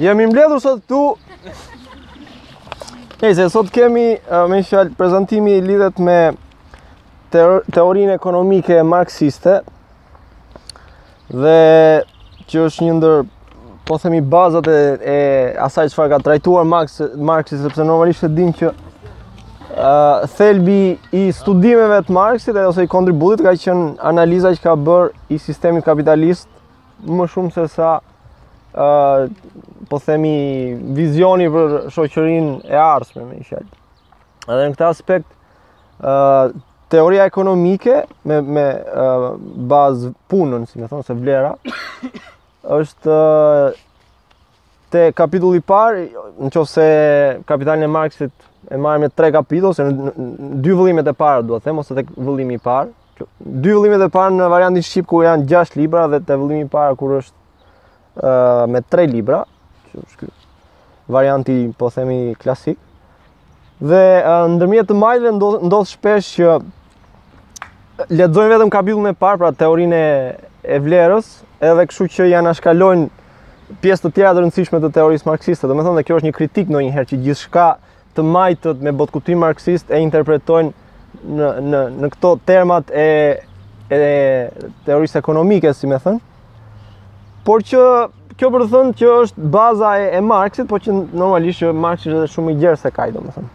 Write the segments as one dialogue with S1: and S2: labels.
S1: Jemi mbledhur sot këtu Nëse sot kemi me një fjalë prezantimi lidhet me teorinë ekonomike marksiste dhe që është një ndër po themi bazat e, e asaj çfarë ka trajtuar Marx Marxi sepse normalisht e dimë që uh, thelbi i studimeve të Marxit ose i kontributit ka qenë analiza që ka bërë i sistemit kapitalist më shumë se sa uh, po themi vizioni për shoqërinë e ardhshme me një fjalë. Edhe në këtë aspekt uh, teoria ekonomike me me uh, bazë punën, si me thënë se vlera, është uh, Te kapitulli i parë, në qoftë se kapitalin e Marksit e marrim me tre kapitull, se në dy vëllimet e parë, duhet them, ose te vëllimi i parë, dy vëllimet e parë në variantin Shqip, ku janë 6 libra, dhe te vëllimi i parë, kur është uh, me tre libra, që është ky varianti, po themi, klasik, Dhe ndërmjet të majtëve ndodh, ndodh shpesh që lexojnë vetëm kapitullin e parë, pra teorinë e, e vlerës, edhe kështu që i anashkalojnë pjesë të tjera të rëndësishme të teorisë marksiste. Domethënë dhe kjo është një kritikë ndonjëherë që gjithçka të majtët me botëkuptim marksist e interpretojnë në në në këto termat e e teorisë ekonomike, si me thënë. Por që kjo për të thënë që është baza e, e Marxit, por që normalisht që Marxi është shumë më i gjerë se kaq, domethënë.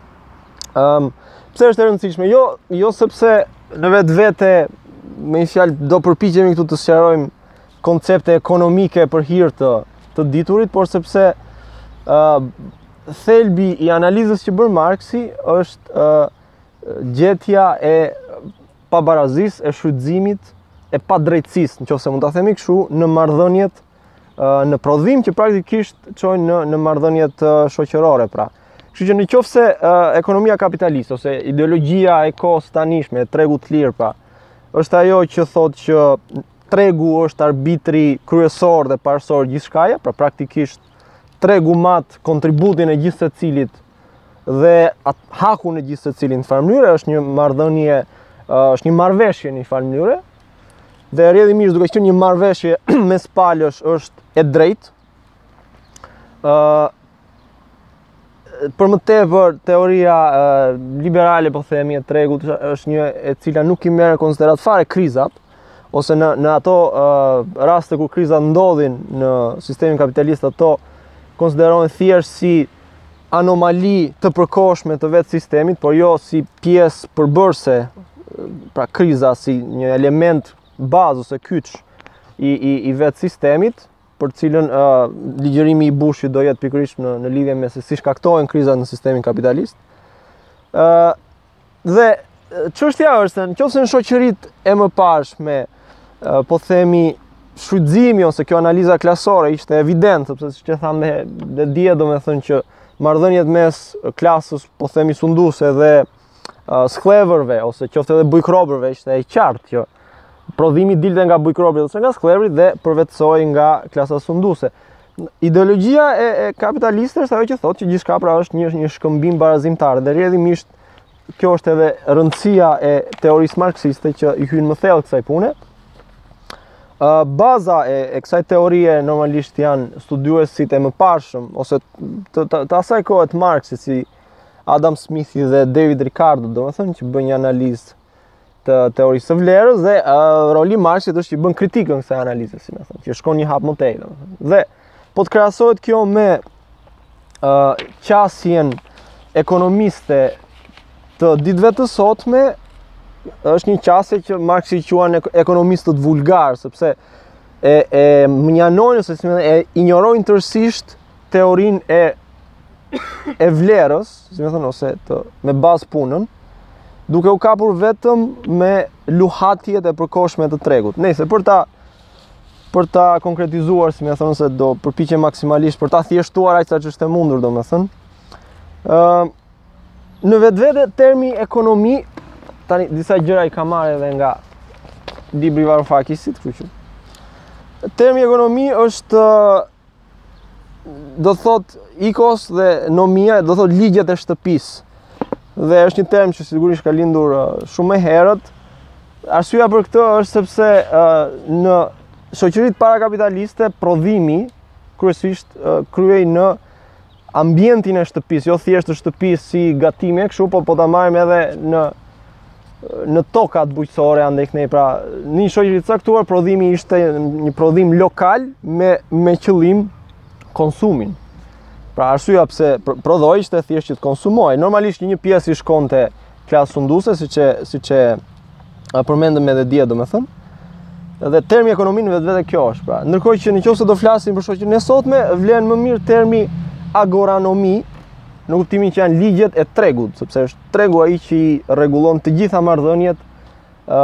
S1: Um, pse është e rëndësishme? Jo, jo sepse në vetvete, me një fjalë, do përpiqemi këtu të sqarojmë koncepte ekonomike për hir të, të diturit, por sepse uh, thelbi i analizës që bën Marxi është uh, gjetja e pabarazisë e shfrytëzimit e padrejtësisë, në qoftë se mund ta themi kështu, në marrëdhëniet, në prodhim që praktikisht çojnë në, në marrëdhëniet shoqërore, pra. Kështu që në qoftë se ekonomia kapitaliste, ose ideologia e kohës tanishme, e tregut të lirë, pra, është ajo që thotë që tregu është arbitri kryesor dhe parësor i gjithçkaje, pra praktikisht tregu mat kontributin e gjithsecilit dhe i jep hakun gjithsecilit në një farë mënyre, është një marrëdhënie, është një marrëveshje në një farë mënyre, dhe rrjedhimisht duke qenë një marrëveshje mes palësh është e drejtë, për më tepër teoria liberale po themi e tregut është një e cila nuk i merr në konsideratë fare krizat, ose në në ato uh, raste kur krizat ndodhin në sistemin kapitalist ato konsiderohen thjesht si anomali të përkohshme të vetë sistemit, por jo si pjesë përbërëse, pra kriza si një element bazë ose kyç i i i vetë sistemit, për cilën uh, ligjërimi i Bushit do jetë pikërisht në, në lidhje me se si shkaktohen krizat në sistemin kapitalist. Uh, dhe çështja është se nëse në shoqëritë e mëparshme uh, po themi shfrytëzimi ose kjo analiza klasore ishte evident sepse siç e thamë dhe dhe dje domethënë që marrëdhëniet mes klasës po themi sunduse dhe skllevërve ose qoftë edhe bujkrobërve ishte e qartë që prodhimi dilte nga bujkrobi ose nga skllavi dhe përvetësohej nga klasa sunduse. Ideologjia e, e kapitaliste është ajo që thotë që gjithçka pra është një një shkëmbim barazimtar dhe rrjedhimisht kjo është edhe rëndësia e teorisë marksiste që i hyn më thellë kësaj pune. Ë uh, baza e, e kësaj teorie normalisht janë studiuesit e mëparshëm ose të, të, të asaj kohe të Marksit si, si Adam Smithi dhe David Ricardo, domethënë që bën një analizë të teorisë së vlerës dhe uh, roli i Marksit është që bën kritikën kësaj analize, si me thënë, që shkon një hap më tej, domethënë. Dhe po të krahasohet kjo me uh, qasjen ekonomiste të ditëve të sotme, është një qasje që Marksi i quan ekonomistët vulgarë, sepse e e mënjanojnë ose si me thënë e injorojnë tërësisht teorinë e e vlerës, si me thënë, ose të, me bazë punën, duke u kapur vetëm me luhatjet e përkohshme të tregut. Nëse për ta për ta konkretizuar, si me thënë se do përpiqem maksimalisht për ta thjeshtuar aq sa është e mundur, domethënë. ë uh, në vetvete termi ekonomi tani disa gjëra i kam marrë edhe nga libri i Varoufakisit, si të kujtoj. Termi ekonomi është do të thotë ikos dhe nomia do të thotë ligjet e shtëpisë. Dhe është një term që sigurisht ka lindur uh, shumë më herët. Arsyeja për këtë është sepse uh, në shoqëritë parakapitaliste prodhimi kryesisht uh, kryhej në ambientin e shtëpisë, jo thjesht të shtëpisë si gatimi e kështu, por po ta marrim edhe në në tokat bujqësore andej këtej pra në një shoqëri të caktuar prodhimi ishte një prodhim lokal me me qëllim konsumin. Pra arsyeja pse prodhohej ishte thjesht që të konsumohej. Normalisht një pjesë i shkonte Klasë sunduse, siç, siç e përmendëm edhe dje, domethënë, dhe termi ekonomi në vetvete kjo është pra. Ndërkohë që në qoftë se do flasim për shoqërinë e sotme, vlen më mirë termi agoranomi, në kuptimin që janë ligjet e tregut, sepse është tregu ai që i rregullon të gjitha marrëdhëniet ë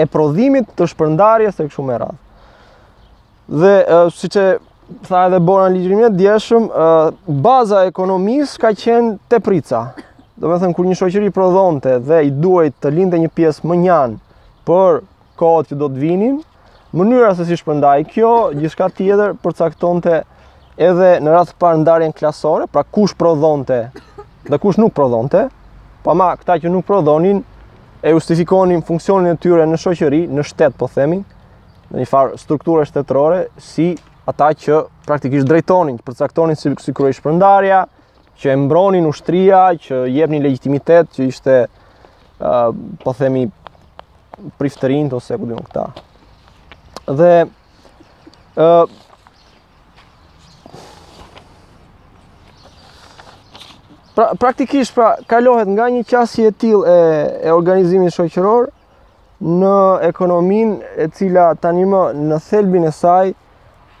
S1: e prodhimit të shpërndarjes e kështu me radhë. Dhe siç tha edhe Bora në ligjërimin e djeshëm, baza e ekonomisë ka qenë teprica. Domethënë, kur një shoqëri prodhonte dhe i duhej të linte një pjesë mënjanë për kohët që do të vinin, mënyra se si shpërndahej kjo, gjithçka tjetër përcaktonte edhe në radhë të parë ndarjen klasore, pra kush prodhonte dhe kush nuk prodhonte, po ama këta që nuk prodhonin, e justifikonin funksionin e tyre në shoqëri, në shtet po themi, në një farë strukture shtetërore si ata që praktikisht drejtonin, përcaktonin si si kryhej shpërndarja, që e mbronin ushtria, që jepnin legjitimitet, që ishte ë uh, po themi priftërinjtë ose ku di unë këta. Dhe ë uh, pra, praktikisht pra kalohet nga një qasje e tillë e e organizimit shoqëror në ekonominë e cila tanimë në thelbin e saj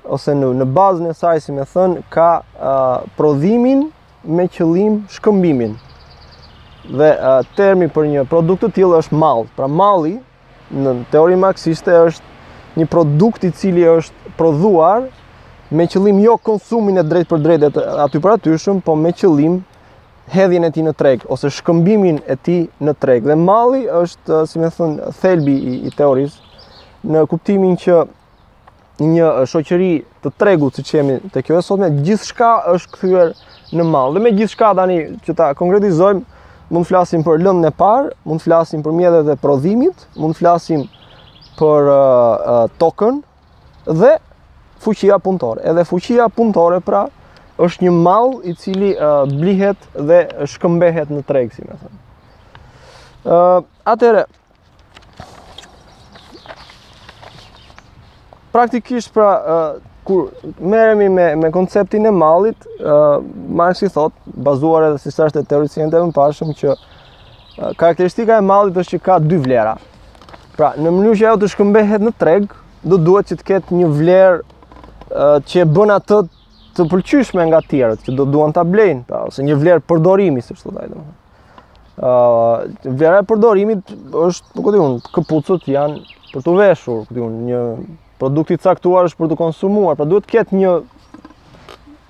S1: ose në, në bazën e saj si me thënë ka uh, prodhimin me qëllim shkëmbimin dhe uh, termi për një produkt të tillë është mall pra malli në teorinë marksiste është një produkt i cili është prodhuar me qëllim jo konsumin e drejtpërdrejtë aty për atyshëm po me qëllim hedhjen e tij në treg ose shkëmbimin e tij në treg. Dhe malli është, si me thënë, thelbi i, i teorisë në kuptimin që në një shoqëri të tregut siç jemi te kjo e sotme, gjithçka është kthyer në mall. Dhe me gjithçka tani që ta konkretizojmë, mund të flasim për lëndën e parë, mund të flasim për mjetet e prodhimit, mund të flasim për uh, uh, tokën, dhe fuqia punëtore. Edhe fuqia punëtore pra është një mall i cili uh, blihet dhe shkëmbehet në treg, si me thënë. Uh, atëherë, praktikisht pra uh, kur merremi me me konceptin e mallit, uh, Marksi thotë, bazuar edhe siç thashë te teoricienët e mëparshëm që uh, karakteristika e mallit është që ka dy vlera. Pra, në mënyrë që ajo të shkëmbehet në treg, do duhet që të ketë një vlerë uh, që e bën atë të pëlqyeshme nga të tjerët që do duan ta blejnë, pra, ose një vlerë përdorimi, siç thotë ai domethënë. Ëh, uh, vlera e përdorimit është, nuk e di unë, këpucët janë për t'u veshur, ku di unë, një produkt i caktuar është për t'u konsumuar, pra duhet të ketë një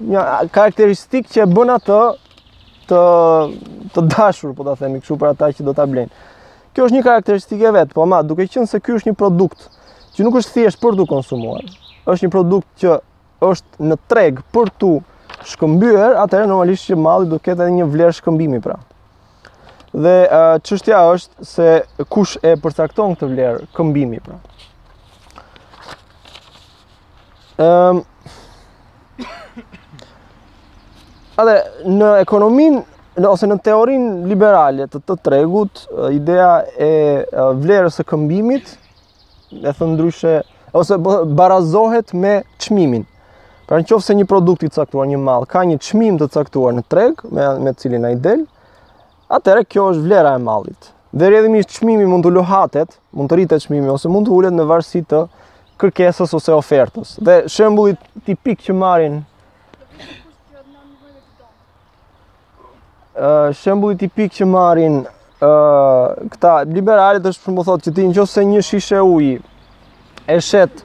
S1: një karakteristikë që e bën atë të të dashur, po ta themi kështu për ata që do ta blejnë. Kjo është një karakteristikë e vet, po ama duke qenë se ky është një produkt që nuk është thjesht për t'u konsumuar, është një produkt që është në treg për t'u shkëmbyer, atëherë normalisht që malli do të ketë edhe një vlerë shkëmbimi pra. Dhe çështja është se kush e përcakton këtë vlerë këmbimi pra. Ëm um, Ate, në ekonominë, ose në teorinë liberale të të tregut, ideja e vlerës së këmbimit, e thënë ndryshe, ose barazohet me çmimin. Pra në qoftë se një produkt i caktuar një mall, ka një çmim të caktuar në treg, me, me cilin ai del, atëherë kjo është vlera e mallit. Dhe rrjedhimisht çmimi mund të luhatet, mund të rritet çmimi ose mund të ulet në varësi të kërkesës ose ofertës. Dhe shembulli tipik që marrin shembulli tipik që marrin këta liberalët është për u thotë që ti në qoftë se një shishe uji e shet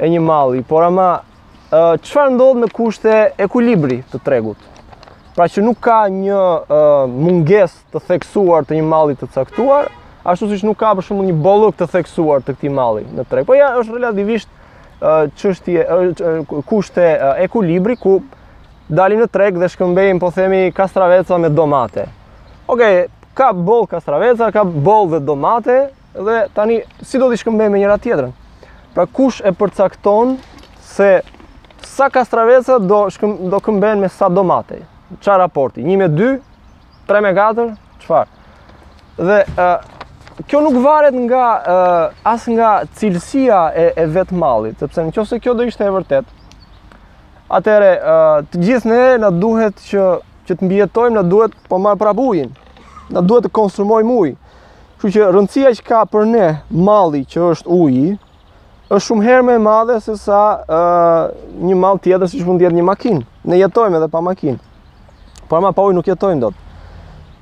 S1: e një malli, por ama çfarë ndodh në kushte ekuilibri të tregut? Pra që nuk ka një mungesë të theksuar të një malli të caktuar, ashtu siç nuk ka për shembull një bollëk të theksuar të këtij malli në treg. Po është relativisht çështje kushte ekuilibri ku dalim në treg dhe shkëmbejmë po themi kastraveca me domate. Okej, okay, ka boll kastraveca, ka boll dhe domate, Dhe tani si do t'i shkëmbejmë me njëra tjetrën? Pra kush e përcakton se sa kastraveca do shkëm, do këmbehen me sa domate? Çfarë raporti? 1 me 2, 3 me 4, çfarë? Dhe ë kjo nuk varet nga ë as nga cilësia e e vetë mallit, sepse nëse kjo do ishte e vërtetë, atëherë ë të gjithë ne na duhet që që të mbijetojmë, na duhet po marr prapë ujin. Na duhet të konsumojmë ujë. Kështu që rëndësia që ka për ne malli që është uji, është shumë herë më e madhe se sa uh, një mall tjetër siç mund të jetë një makinë. Ne jetojmë edhe pa makinë. Por ama pa ujë nuk jetojmë dot.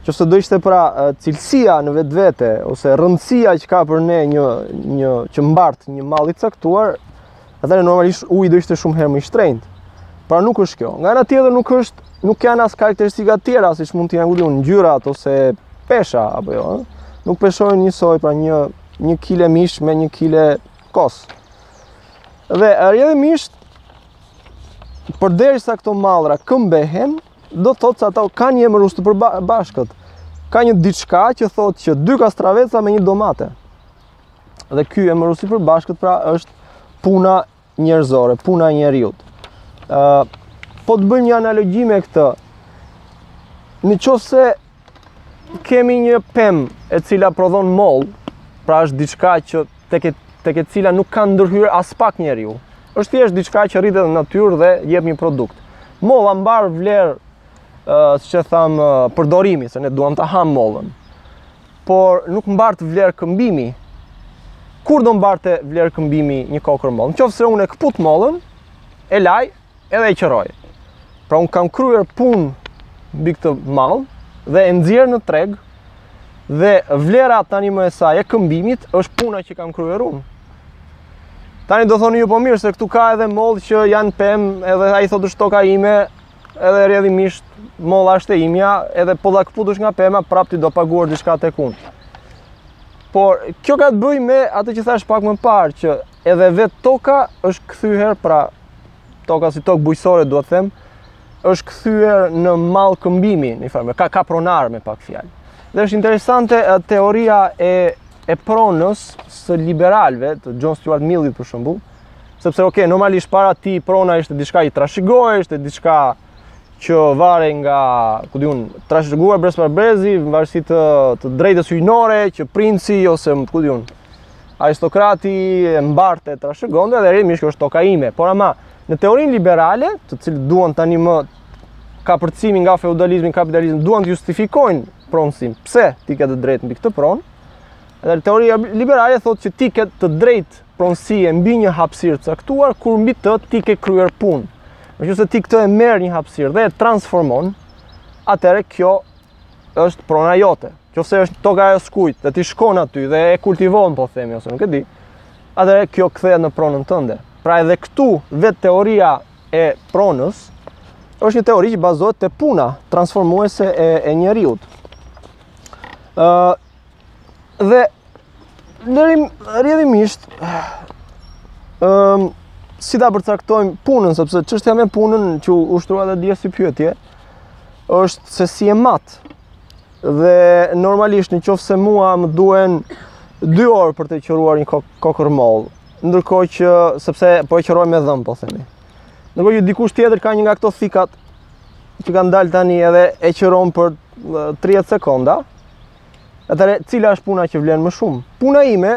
S1: Qoftë se do ishte pra uh, cilësia në vetvete ose rëndësia që ka për ne një një që mbart një mall i caktuar, Atëherë normalisht uji do ishte shumë herë më i shtrenjtë. Pra nuk është kjo. Nga ana tjetër nuk është nuk janë as karakteristika të tjera, siç mund të jenë ulur ngjyrat ose pesha apo jo. Nuk peshojnë njësoj pra një një kile mish me një kile kos. Dhe rrjedhimisht përderisa këto mallra këmbehen, do të thotë se ato kanë një emërues të përbashkët. Ka një diçka që thotë që dy kastraveca me një domate. Dhe ky emërues i përbashkët pra është puna njerëzore, puna e njeriu. Ë uh, po të bëjmë një analogji me këtë. Në qoftë se kemi një pemë e cila prodhon mollë, pra është diçka që tek e tek e cila nuk ka ndërhyrë aspak njeriu. Është thjesht diçka që rritet në natyrë dhe jep një produkt. Molla mbart vlerë, ë, uh, siç e thamë, uh, përdorimi, se ne duam ta hamë mollën. por nuk mbart vlerë këmbimi. Kur do mbarte vlerë këmbimi një kokërr mollë? Në qofë se unë e këput mollën, e laj edhe e qëroj. Pra unë kam kryer punë mbi këtë mall dhe e nxjerr në treg dhe vlera tani më e saj e këmbimit është puna që kam kryer unë. Tani do thoni ju po mirë se këtu ka edhe mollë që janë pemë edhe ai thotë është toka ime, edhe rrjedhimisht molla është e imja, edhe po ta këputësh nga pema, prapë ti do paguar diçka tek unë. Por, kjo ka të bëjë me atë që thashë pak më parë, që edhe vetë toka është kthyer, pra toka si tokë bujqësore, do të them, është kthyer në mall këmbimi, në formë, ka, ka pronar me pak fjalë. Dhe është interesante teoria e, e pronës së liberalëve, të John Stuart Millit për shembull, Sepse ok, normalisht para tij prona ishte diçka që trashëgohej, ishte diçka që varej nga, ku di unë, trashëguar brez për brezi, në varësi të, të drejtës hyjnore, që princi, ose, ku di unë, aristokrati e mbarte e trashëgonte, dhe rrjedhimisht kjo është toka ime. Por ama, në teorinë liberale, të cilët duan tani me kapërcimin nga feudalizmi, kapitalizmi, duan të justifikojnë pronësinë. Pse ti ke të drejtë mbi këtë pronë? Dhe teoria liberale thotë që ti ke të drejtë pronësie mbi një hapësirë të caktuar kur mbi të ti ke kryer punë. Në qoftë se ti këtë e merr një hapësirë dhe e transformon, atëherë kjo është prona jote. Nëse është toka e askujt dhe ti shkon aty dhe e kultivon, po themi ose nuk e di, atëherë kjo kthehet në pronën tënde. Pra edhe këtu vetë teoria e pronës është një teori që bazohet te puna transformuese e e njeriu. Ëh uh, dhe Lërim rrjedhimisht ëm si ta përcaktojmë punën, sepse çështja me punën që u shtrua dhe dje si pyetje është se si e mat. Dhe normalisht në qoftë se mua më duhen 2 orë për të qëruar një kokërr mollë, ndërkohë që sepse po e qëroj me dhëmbë, po themi. Ndërkohë që dikush tjetër ka një nga këto thikat që kanë dalë tani edhe e qëron për 30 sekonda, Atëherë, cila është puna që vlen më shumë? Puna ime,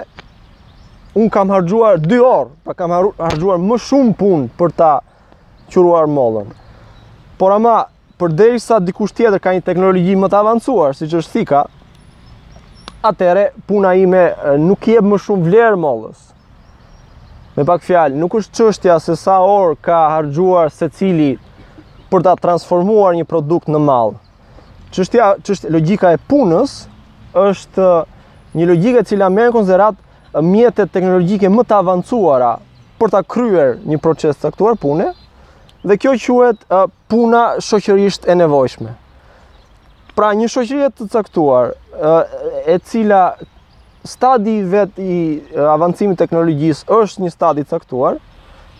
S1: unë kam harxhuar dy orë, pra kam harxhuar më shumë punë për ta qëruar mollën. Por ama, përderisa dikush tjetër ka një teknologi më të avancuar, siç është thika, atëherë, puna ime nuk i jep më shumë vlerë mollës. Me pak fjalë, nuk është çështja se sa orë ka harxhuar secili për ta transformuar një produkt në mall. çështja, çështja logjika e punës është një logjikë e cila merr në konsideratë mjetet teknologjike më të avancuara për ta kryer një proces të caktuar pune dhe kjo quhet uh, puna shoqërisht e nevojshme. Pra në një shoqëri të caktuar uh, e cila stadi i vet i uh, avancimit teknologjisë është në një stad të caktuar,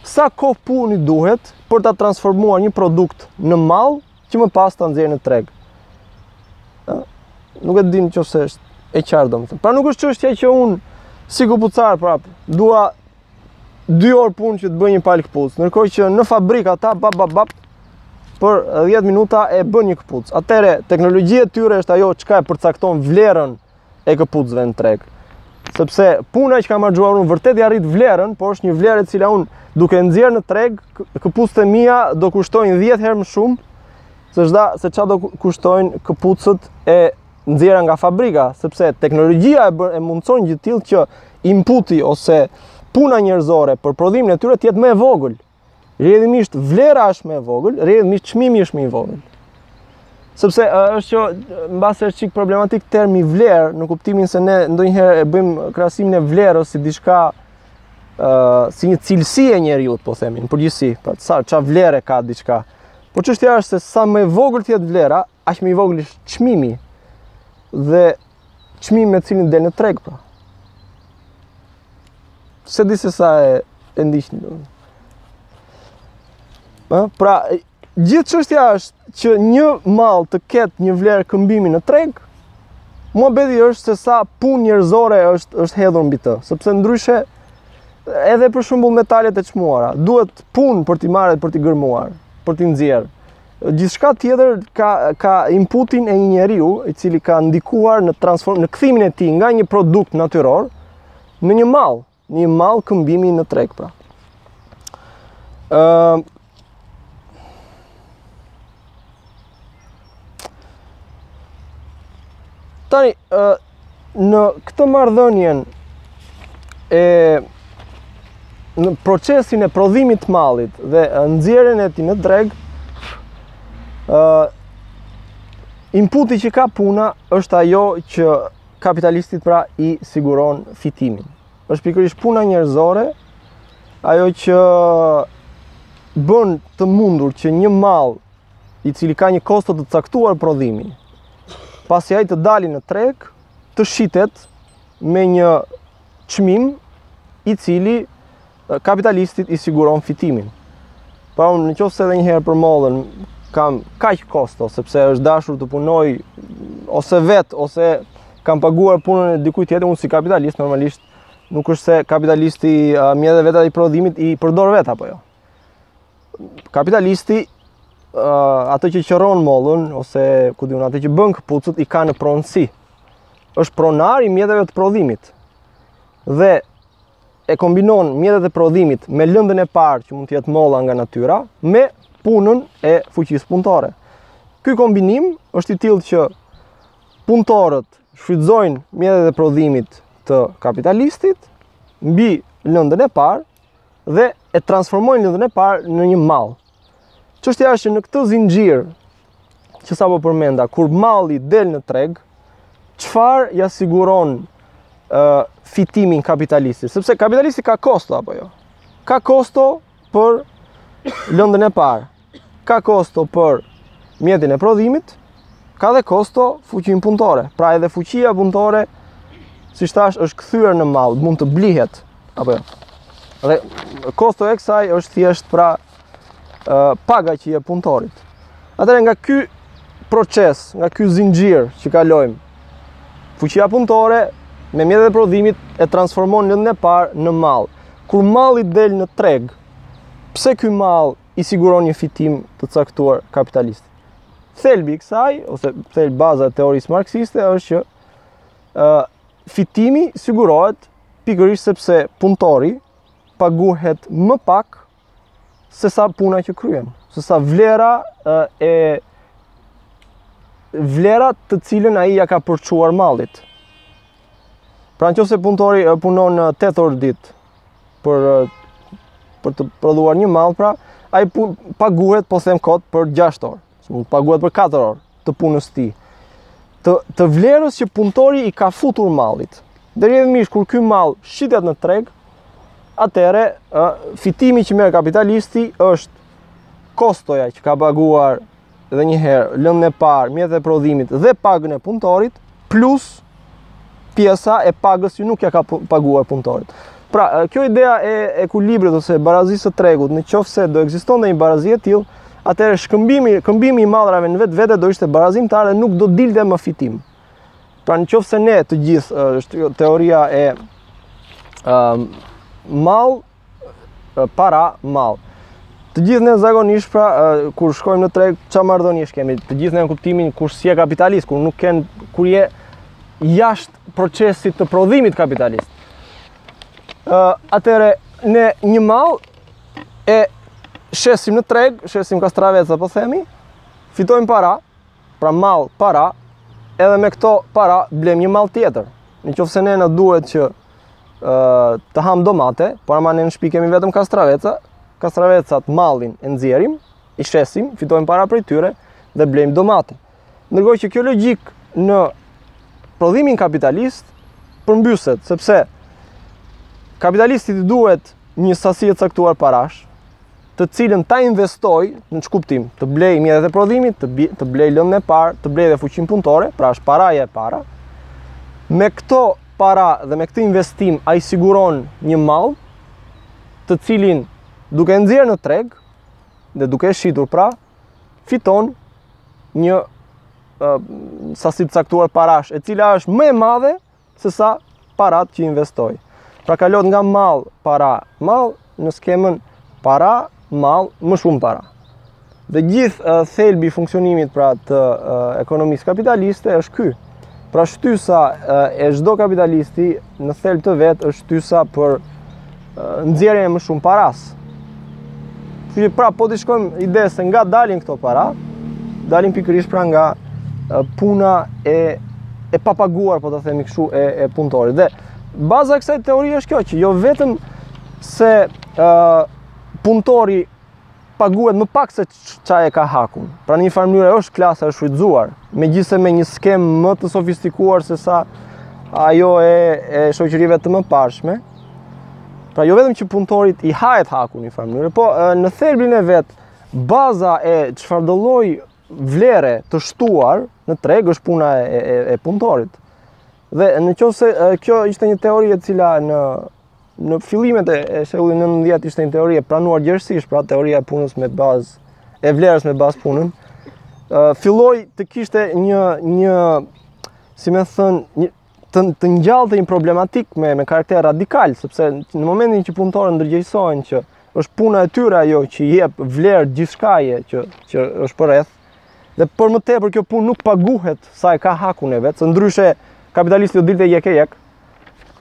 S1: sa kohë pune duhet për ta transformuar një produkt në mall që më pas ta nxjerrë në treg. Ë? Nuk e din nëse është e qartë domethënë. Pra nuk është çështja që unë si këpucar prap dua dy orë punë që të bëj një palë këpucë, ndërkohë që në fabrikë ata bap bap bap për 10 minuta e bën një këpucë. Atëherë teknologjia e tyre është ajo çka e përcakton vlerën e këpucëve në treg. Sepse puna që kam harxhuar unë vërtet ia rrit vlerën, por është një vlerë e cila unë duke e nxjerr në treg, këpucët e mia do kushtojnë 10 herë më shumë se çda se çka do kushtojnë këpucët e nxjerra nga fabrika, sepse teknologjia e bën e mundëson një gjë të tillë që inputi ose puna njerëzore për prodhimin e tyre të jetë më e vogël. Rrjedhimisht vlera është më e vogël, rrjedhimisht çmimi është më i vogël. Sepse është që mbase është çik problematik termi vlerë në kuptimin se ne ndonjëherë e bëjmë krahasimin e vlerës si diçka ë uh, si një cilësi e njeriut, po themi, në përgjithësi, pra sa ça vlere ka diçka. Po çështja është se sa më e vogël të jetë vlera, aq më i vogël është çmimi dhe çmimi me të cilin del në treg pra. S'e di se sa e e ndiqni do. Ë, pra gjithë çështja është që një mall të ketë një vlerë këmbimi në treg. Muhabeti është se sa punë njerëzore është është hedhur mbi të, sepse ndryshe edhe për shembull metalet e çmuara, duhet punë për t'i marrë, për t'i gërmuar, për t'i nxjerrë. Gjithçka tjetër ka ka inputin e një njeriu i cili ka ndikuar në transform në kthimin e tij nga një produkt natyror në një mall, në një mall këmbimi në treg pra. Ë uh, Tani, uh, në këtë marrëdhënien e në procesin e prodhimit të mallit dhe nxjerrjen e tij në treg, ë inputi që ka puna është ajo që kapitalistit pra i siguron fitimin. Është pikërisht puna njerëzore ajo që bën të mundur që një mall i cili ka një kosto të caktuar prodhimi, pasi ai të dalë në treg, të shitet me një çmim i cili kapitalistit i siguron fitimin. Pra unë në qoftë se dhe njëherë për mollën kam kaq kosto, sepse është dashur të punoj ose vetë, ose kam paguar punën e dikujt tjetër, unë si kapitalist normalisht nuk është se kapitalisti mjetet e veta të prodhimit i përdor vetë apo jo. kapitalisti atë që qëron mollën ose ku di unë atë që bën këpucët i ka në pronësi. Është pronar i mjeteve të prodhimit. Dhe i kombinon mjetet e prodhimit me lëndën e parë që mund të jetë molla nga natyra me punën e fuqisë punëtore. Ky kombinim është i tillë që punëtorët shfrytëzojnë mjetet e prodhimit të kapitalistit mbi lëndën e parë dhe e transformojnë lëndën e parë në një mall. Çështja është që në këtë zinxhir që sapo përmenda, kur malli del në treg, çfarë ia siguron ë uh, fitimin kapitalistit? Sepse kapitalisti ka kosto apo jo? Ka kosto për lëndën e parë. ka kosto për mjetin e prodhimit, ka dhe kosto fuqinë punëtore. Pra edhe fuqia punëtore, siç thashë, është kthyer në mall, mund të blihet. Apo jo. Dhe kosto e kësaj është thjesht pra paga që i jep punëtorit. Atëherë nga ky proces, nga ky zinxhir që kalojmë, fuqia punëtore me mjetet e prodhimit e transformon lëndën e parë në mall. Kur malli del në treg, pse ky mall i siguron një fitim të caktuar kapitalistit. Thelbi i kësaj ose thelb baza e teorisë marksiste është që ë uh, fitimi sigurohet pikërisht sepse punëtori paguhet më pak se sa puna që kryen, se sa vlera uh, e vlera të cilën ai ia ka përçuar mallit. Pra në qoftë se punëtori punon 8 orë në ditë për, për të prodhuar një mall, pra ai pun, paguhet, po them kot, për 6 orë, paguhet për 4 orë të punës së tij. Të, të vlerës që punëtori i ka futur mallit. Dhe rrjedhimisht, kur ky mall shitet në treg, atëherë fitimi që merr kapitalisti është kostoja që ka paguar dhe një herë lëndën e parë, mjetet e prodhimit dhe pagën e punëtorit plus pjesa e pagës që nuk ia ka paguar punëtorit. Pra, kjo ideja e ekuilibrit ose barazisë së tregut, në qoftë se do ekzistonte një barazi e tillë, atëherë shkëmbimi, këmbimi i mallrave në vetvete do ishte barazimtar dhe nuk do dilte më fitim. Pra, në qoftë se ne të gjithë është teoria e ë mall para, mall. Të gjithë ne zakonisht pra kur shkojmë në treg, çfarë marrëdhëniesh kemi? Të gjithë ne në kuptimin kur s'je kapitalist, kur nuk ken kur je jashtë procesit të prodhimit kapitalist. Ë atëherë ne një mall e shesim në treg, shesim kastraveca po themi, fitojmë para, Pra mall para, edhe me këto para blejmë një mall tjetër. Në qoftë se ne na duhet që ë të hamë domate, por ama ne në shtëpi kemi vetëm kastraveca, kastravecat mallin e nxjerrim, i shesim, fitojmë para prej tyre dhe blejmë domate. Ndërkohë që kjo logjikë në prodhimin kapitalist përmbyset, sepse kapitalistit i duhet një sasi e caktuar parash, të cilën ta investojë në ç'kuptim, të blejë mjetet e prodhimit, të, të blejë lëndën e parë, të blejë dhe fuqinë punëtore, pra është paraja e para. Me këto para dhe me këtë investim ai siguron një mall të cilin duke e nxjerrë në treg dhe duke e shitur pra fiton një uh, sasi të caktuar parash, e cila është më e madhe se sa paratë që investoi. Pra kalohet nga mall, para, mall në skemën para, mall, më shumë para. Dhe gjithë uh, thelbi i funksionimit pra të uh, ekonomisë kapitaliste është ky. Pra shtysa uh, e çdo kapitalisti në thelb të vet është shtysa për nxjerrjen e më shumë parash. Kështu që pra po të shkojmë idesë se nga dalin këto para, dalin pikërisht pra nga puna e e papaguar, po ta themi kështu, e, e punëtorit. Dhe baza e kësaj teorie është kjo që jo vetëm se ë uh, punëtori paguhet më pak se ça e ka hakun. Pra në një farë mënyre është klasa e shfrytëzuar, megjithëse me një skemë më të sofistikuar se sa ajo e, e shoqërive të mëparshme. Pra jo vetëm që punëtorit i hahet haku në një farë mënyre, po në thelbin e vet, baza e çfarëdolloj vlere të shtuar në treg është puna e, e, e punëtorit. Dhe në qoftë se kjo ishte një teori e cila në Në fillimet e shekullit 19 ishte një teori e pranuar gjerësisht, pra teoria e punës me bazë e vlerës me bazë punën. Uh, filloi të kishte një një si me thënë një të, të ngjallte një problematikë me me karakter radikal, sepse në momentin që punëtorët ndërgjegjësohen që është puna e tyre ajo që i jep vlerë gjithçkaje që që është përreth. Dhe për më tepër kjo punë nuk paguhet sa e ka hakun e vet, se ndryshe kapitalisti do dilte jek e jek.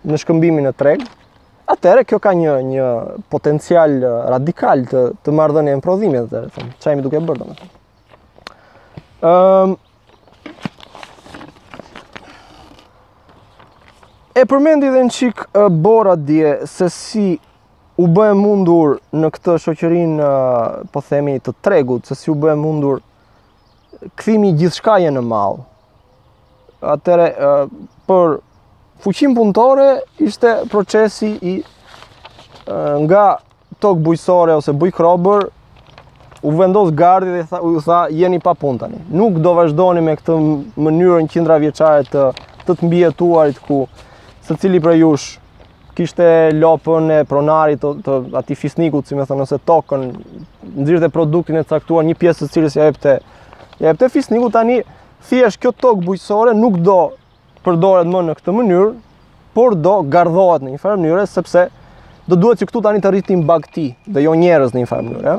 S1: në shkëmbimin në treg, atëherë kjo ka një një potencial radikal të të marrëdhënie në prodhime po them. Çfarë jemi duke bërë domethënë. Ëm um, E përmendi dhe një çik uh, Bora dje se si u bë e mundur në këtë shoqërinë uh, po themi të tregut, se si u bë e mundur kthimi i gjithçkaje në mall. Atëre, për fuqinë punëtore ishte procesi i nga tokë bujqësore ose bujkrobër u vendos gardhi dhe tha, u tha jeni pa punë tani. Nuk do vazhdoni me këtë mënyrën qindra vjeçare të të të mbijetuarit ku secili prej jush kishte lopën e pronarit të, të atij fisnikut, si me thënë, ose tokën, nxirrte produktin e caktuar, një pjesë të cilës ja jepte ja jepte fisnikut tani thjesht kjo tokë bujqësore nuk do përdoret më në këtë mënyrë, por do gardhohet në një farë mënyre sepse do duhet që këtu tani të rriten bagëti dhe jo njerëz në një farë mënyre,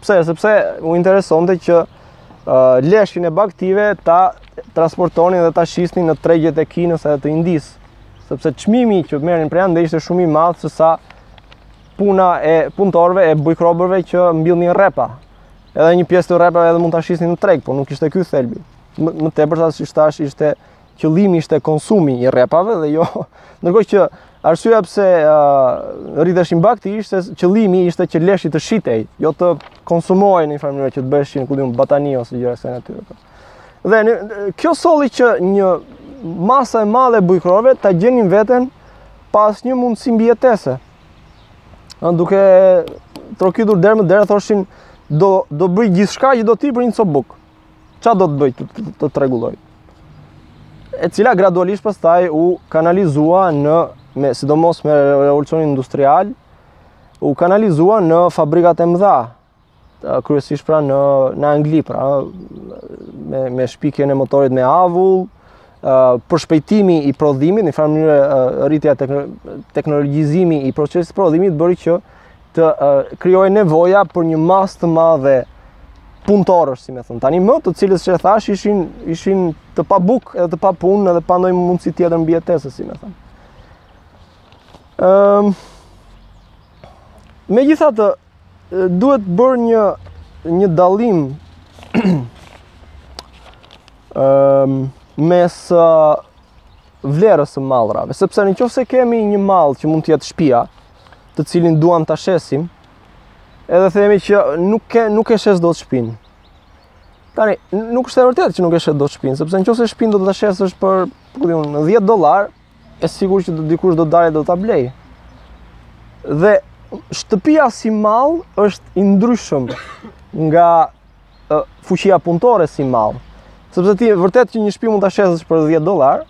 S1: Pse? Sepse u interesonte që uh, leshin e bagëtive ta transportonin dhe ta shisnin në tregjet e Kinës edhe të Indisë. Sepse çmimi që merrin prej andej ishte shumë i madh se sa puna e punëtorëve e bujkrobërve që mbillnin rrepa. Edhe një pjesë të rrepave edhe mund ta shisnin në treg, por nuk ishte ky thelbi. Më, më tepër sa siç thashë ishte Qëllimi ishte konsumi i rrepave dhe jo, ndërkohë që arsyeja pse uh, rriteshin bagëti ishte qëllimi ishte që leshi të shitej, jo të konsumohej në një farë mënyrë që të bëheshin ku di unë batanije ose gjëra të kësaj natyre. Po. Dhe në, kjo solli që një masë e madhe e bujkrobërve ta gjenin veten pa asnjë mundësi mbijetese. Ëh duke trokitur derë më derë thoshin do do bëj gjithçka që do ti për një copë bukë. Ça do të bëj të, të, të rregulloj? E cila gradualisht pastaj u kanalizua në, me, sidomos me revolucionin industrial, u kanalizua në fabrikat e mëdha, kryesisht pra në, në Angli, pra, me, me shpikjen e motorit me avull, përshpejtimi i prodhimit, një farë mënyre rritja teknologjizimi i procesit prodhimit, bëri që të krijohej nevoja për një masë të madhe punëtorësh, si me thënë. Tanimë të cilët siç thashë ishin ishin të pabukë edhe të papunë edhe pa ndonjë mundësi tjetër mbijetese, si me thënë. Ëm um, Megjithatë duhet bërë një një dallim ëm um, mes uh, vlerës së mallrave, sepse në qoftë se kemi një mall që mund të jetë shpia, të cilin duam ta shesim, edhe themi që nuk, ke, nuk e shes dot shpinë. Tani, nuk është e vërtetë që nuk e shes dot shpinë, sepse në qoftë se shpinë do ta shesësh për, për ku di unë, 10 dollar, e sigurt që do dikush do dalë do ta blejë. Dhe shtëpia si mall është e ndryshme nga fuqia punëtore si mall. Sepse ti vërtet që një shtëpi mund ta shesësh për 10 dollar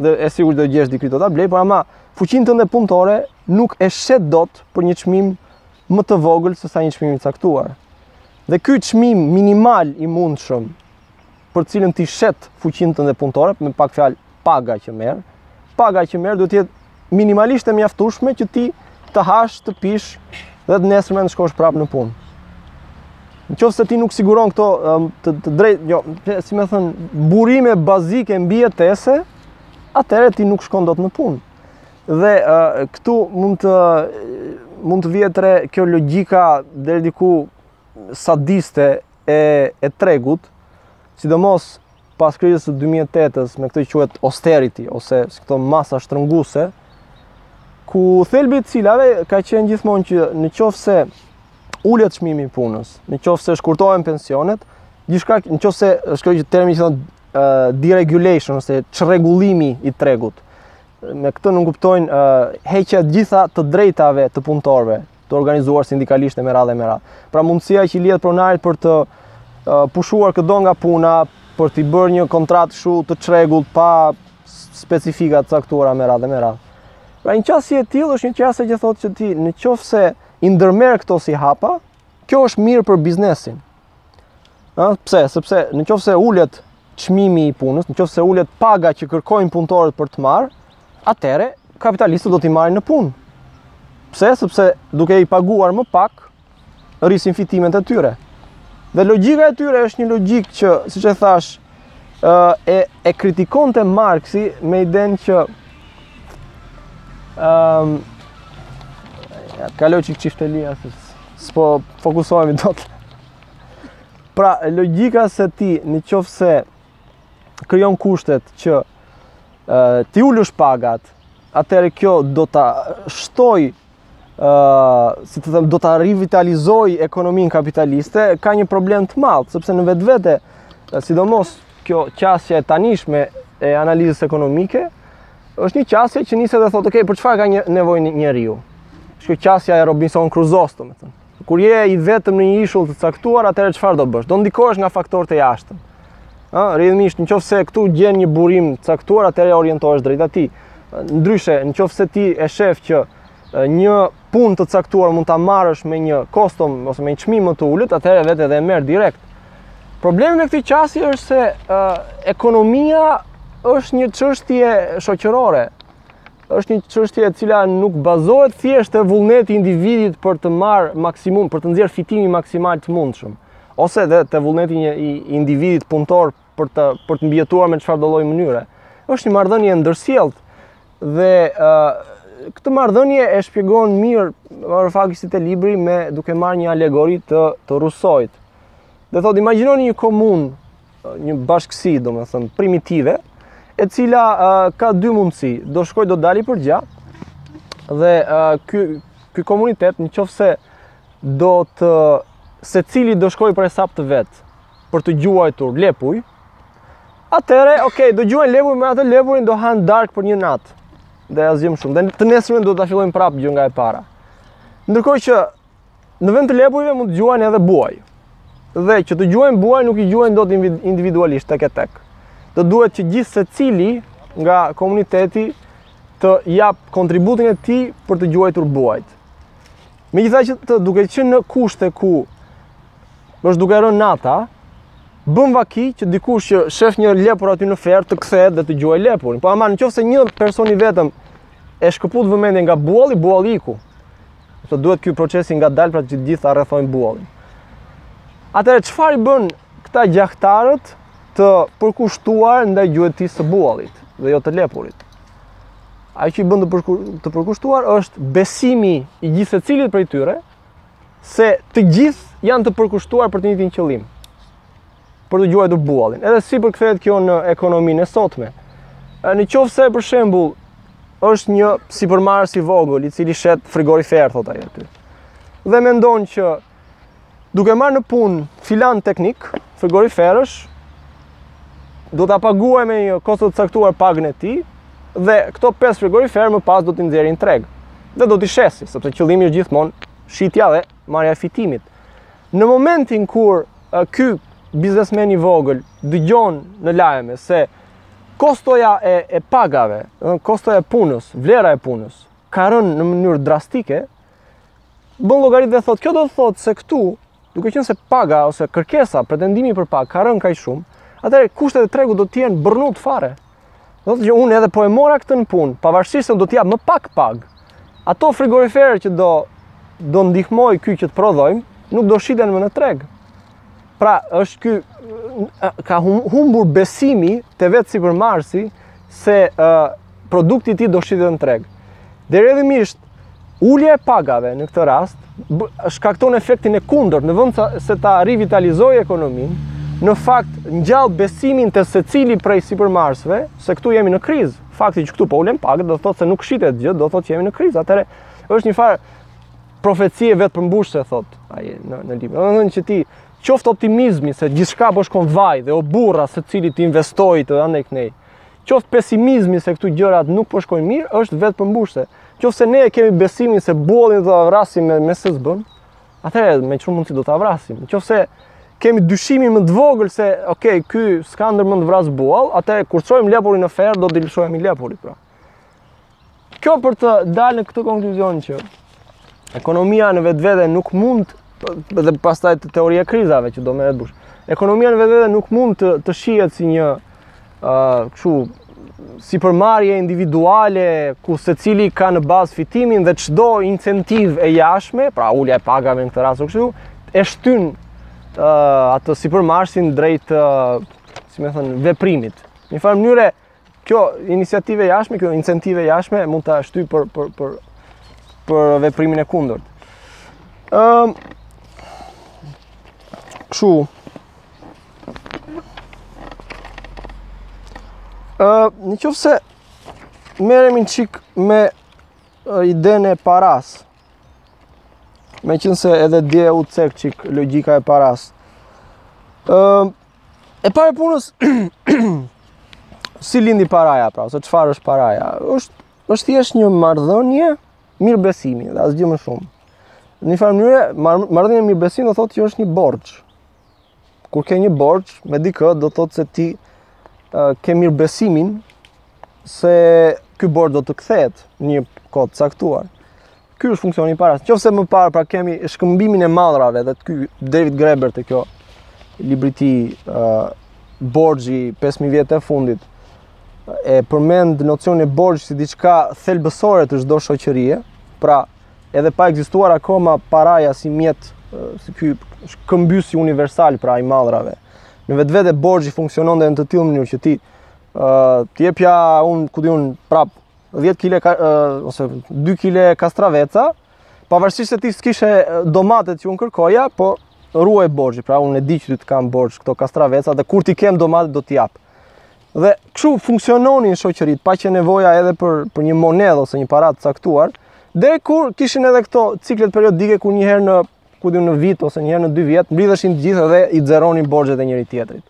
S1: dhe e sigurt do gjesh dikë që do ta blejë, por ama fuqinë tënde punëtore nuk e shet dot për një çmim më të vogël se sa një çmim i caktuar. Dhe ky çmim minimal i mundshëm për të cilin ti shet fuqinë tënde punëtore, me pak fjalë paga që merr, paga që merr duhet të jetë minimalisht e mjaftueshme që ti të hash, të pish dhe të nesërmen të shkosh prapë në punë. Në qoftë se ti nuk siguron këto të, të drejta, jo, si me thënë, burime bazike mbijetese, atëherë ti nuk shkon dot në punë. Dhe uh, këtu mund të, mund të vihet re kjo logjika deri diku sadiste e, e tregut, sidomos Pas krizës së 2008-s me këtë që quhet austerity ose si këto masa shtrënguese, ku thelbi i të cilave ka qenë gjithmonë që në qoftë se ulet çmimi i punës, në qoftë se shkurtohen pensionet, gjithçka në qoftë se është kjo që termi që thonë deregulation ose çrregullimi i tregut. Me këtë nënkuptojnë uh, heqja e të gjitha të drejtave të punëtorëve, të organizuar sindikalisht e me radhë e me radhë. Pra mundësia që i lihet pronarit për të pushuar këdo nga puna, për t'i bërë një kontratë shumë të çrregullt pa specifika të caktuara e me radhë e me radhë. Pra një qasje e tillë është një qasje që thotë që ti në qoftë se i ndërmerr këto si hapa, kjo është mirë për biznesin. Ëh, pse? Sepse në qoftë se ulet çmimi i punës, në qoftë se ulet paga që kërkojnë punëtorët për të marrë, atëherë kapitalistët do t'i marrin në punë. Pse? Sepse duke i paguar më pak, rrisin fitimet e tyre. Dhe logjika e tyre është një logjikë që, siç e thashë, e, e kritikonte Marksi me idenë që um, ja, të kalojë çik çiftelia se s'po fokusohemi dot pra logjika se ti në qoftë se krijon kushtet që uh, t'i ulësh pagat atëherë kjo do ta shtojë si të them, do ta rivitalizojë ekonominë kapitaliste, ka një problem të madh, sepse në vetvete, sidomos kjo qasja e tanishme e analizës ekonomike, është një qasje që nis edhe thotë, okay, për çfarë ka nevojë njeriu? Kjo qasja e Robinson Crusoes, domethënë. Kur je i vetëm në një ishull të caktuar, atëherë çfarë do bësh? Do ndikohesh nga faktorët e jashtëm. Ë, rrjedhimisht nëse këtu gjen një burim të caktuar, atëherë orientohesh drejt atij. Ndryshe, nëse ti e shef që një punë të caktuar mund ta marrësh me një kosto ose me një çmim më të ulët, atëherë vetë edhe e merr direkt. Problemi me këtë qasje është se uh, ekonomia është një çështje shoqërore. është një çështje e cila nuk bazohet thjesht te vullneti i individit për të marrë maksimum, për të nxjerrë fitimin maksimal të mundshëm, ose dhe te vullneti një i individit punëtor për të për të mbijetuar me çfarëdo lloj mënyre. Është një marrëdhënie e ndërsjelltë dhe ë uh, këtë marrëdhënie e shpjegon mirë Varoufakis te libri me duke marrë një alegori të të Rusoit. Dhe thotë imagjinoni një komunë Një bashkësi, domethënë, primitive, e cila ka dy mundësi, do shkojë do dali për gjah, dhe ky komunitet në qoftë se do të, secili do shkojë për hesap të vet, për të gjuajtur lepuj, atëherë, ok, do gjuajnë lepuj me atë lepurin do hanë darkë për një natë. Dhe asgjë më shumë. Dhe të nesërmen do ta fillojnë prapë gjë nga e para. Ndërkohë që Në vend të lepujve mund të gjuajnë edhe buaj. Dhe që të gjuajnë buaj nuk i gjuajnë dot individualisht tek e tek. Do duhet që gjithsecili nga komuniteti të japë kontributin e tij për të gjuajtur buajt. Megjithatë duke qenë në kushte ku është duke rënë nata, bën vaki që dikush që shef një lepur aty në ferrë të kthehet dhe të gjuajë lepurin. Po ama në qoftë se një person i vetëm e shkëput vëmendjen nga bualli, bualli iku. Të duhet ky proces i ngadalë pra që të gjithë ta rrethojnë buallin. Atëherë çfarë i bën këta gjahtarët të përkushtuar ndaj gjuetisë së buallit dhe jo të lepurit? Ai që i bën të përkushtuar është besimi i gjithsecilit prej tyre se të gjithë janë të përkushtuar për të njëjtin qëllim. për të gjuajtur buallin. Edhe si përkthehet kjo në ekonominë e sotme. Në qoftë se për shembull është një sipërmarrës i vogël i cili shet frigoriferë thotë ai aty. Dhe mendon që duke marrë në punë filan teknik, frigoriferësh, do ta paguajë me një kosto të caktuar pagën e tij dhe këto pesë frigoriferë më pas do t'i nxjerri në treg dhe do t'i shesi, sepse qëllimi është gjithmonë shitja dhe marrja e fitimit. Në momentin kur ky biznesmen i vogël dëgjon në lajme se kostoja e, e pagave, kostoja e punës, vlera e punës, ka rënë në mënyrë drastike, bën llogaritë dhe thotë, kjo do të thotë se këtu, duke qenë se paga ose kërkesa, pretendimi për pagë ka rënë kaq shumë, atëherë kushtet e tregut do të jenë bërllut fare. Do thotë që unë edhe po e mora këtë në punë, pavarësisht se do të japë më pak pagë. Ato frigoriferë që do do ndihmojë ky që të prodhojmë, nuk do shiten më në treg. Pra, është ky ka humbur besimi te vetë sipërmarrësi se uh, produkti i tij do shitet në treg. Rrjedhimisht, Ulja e pagave në këtë rast shkakton efektin e kundërt, në vend se ta rivitalizojë ekonominë, në fakt ngjall besimin te secili prej sipërmarrësve se këtu jemi në krizë. Fakti që këtu po ulen pagat do të thotë se nuk shitet gjë, do të thotë që jemi në krizë. Atëherë është një farë profecie vetëpërmbushëse thotë ai në në libër. Domethënë që ti qoftë optimizmi se gjithçka po shkon vaj dhe o burra secili të investojë andej këndej. Qoftë pesimizmi se këtu gjërat nuk po shkojnë mirë, është vetëpërmbushëse. Qoftë se ne e kemi besimin se buallin do ta vrasim me me s'bën, atëherë me çfarë mundësi do ta vrasim. Qoftë se kemi dyshimin më të vogël se, ok, ky s'ka ndërmend të vrasë buall, atëherë kur shohim lepurin në ferrë, do t'i lëshohemi lepurit pra. Kjo për të dalë në këtë konkluzion që ekonomia në vetvete nuk mund dhe pastaj te teoria e krizave që do merret Bush. Ekonomia në vetvete nuk mund të, të shihet si një uh, kështu, sipërmarrje individuale ku secili ka në bazë fitimin dhe çdo incentivë e jashtme, pra ulja e pagave në këtë rast o kështu, e shtyn uh, atë sipërmarrësin drejt, uh, si me thënë, veprimit. Një farë mënyre, Kjo iniciativë e jashtme, kjo incentivë e jashtme mund ta shtyjë për për për për veprimin e kundërt. Ëm Kështu. Ë, në qoftë se merremi një çik me idenë e parasë. Meqenëse edhe dje u cek çik logjika e parasë. Ë, E para e punës si lindi paraja pra, ose çfarë është paraja? Është është thjesht një marrëdhënie mirëbesimi, dhe asgjë më shumë. Në një farë mënyre, marrëdhënia e mirëbesimit do thotë që është një borxh. Kur ke një borxh me dikë, do të thotë se ti uh, ke mirëbesimin se ky borxh do të kthehet në një kohë të caktuar. Ky është funksioni i parë. Nëse më parë pra kemi shkëmbimin e mallrave dhe ky David Graeber te ky libri i tij uh, borxhi 5000 vjet e fundit e përmend nocionin e borxhit si diçka thelbësore të çdo shoqërie, pra edhe pa ekzistuar akoma paraja si mjet si ky këmbyesi universal pra i mallrave. Në vetvete borxhi funksionon dhe në të tillë mënyrë që ti ë uh, të jepja unë ku di unë prapë 10 kile ose 2 kile kastraveca, pavarësisht se ti s'kishe domatet që unë kërkoja, po ruhej borxhi, pra unë e di që ti të kam borxh këto kastraveca dhe kur t'i kem domatet do t'i jap. Dhe kështu funksiononin shoqëritë, pa qenë nevoja edhe për për një monedhë ose një para të caktuar, dhe kur kishin edhe këto ciklet periodike ku një herë në ku në vit ose një herë në dy vjet, mblidheshin të gjithë dhe i zeronin borxhet e njëri-tjetrit.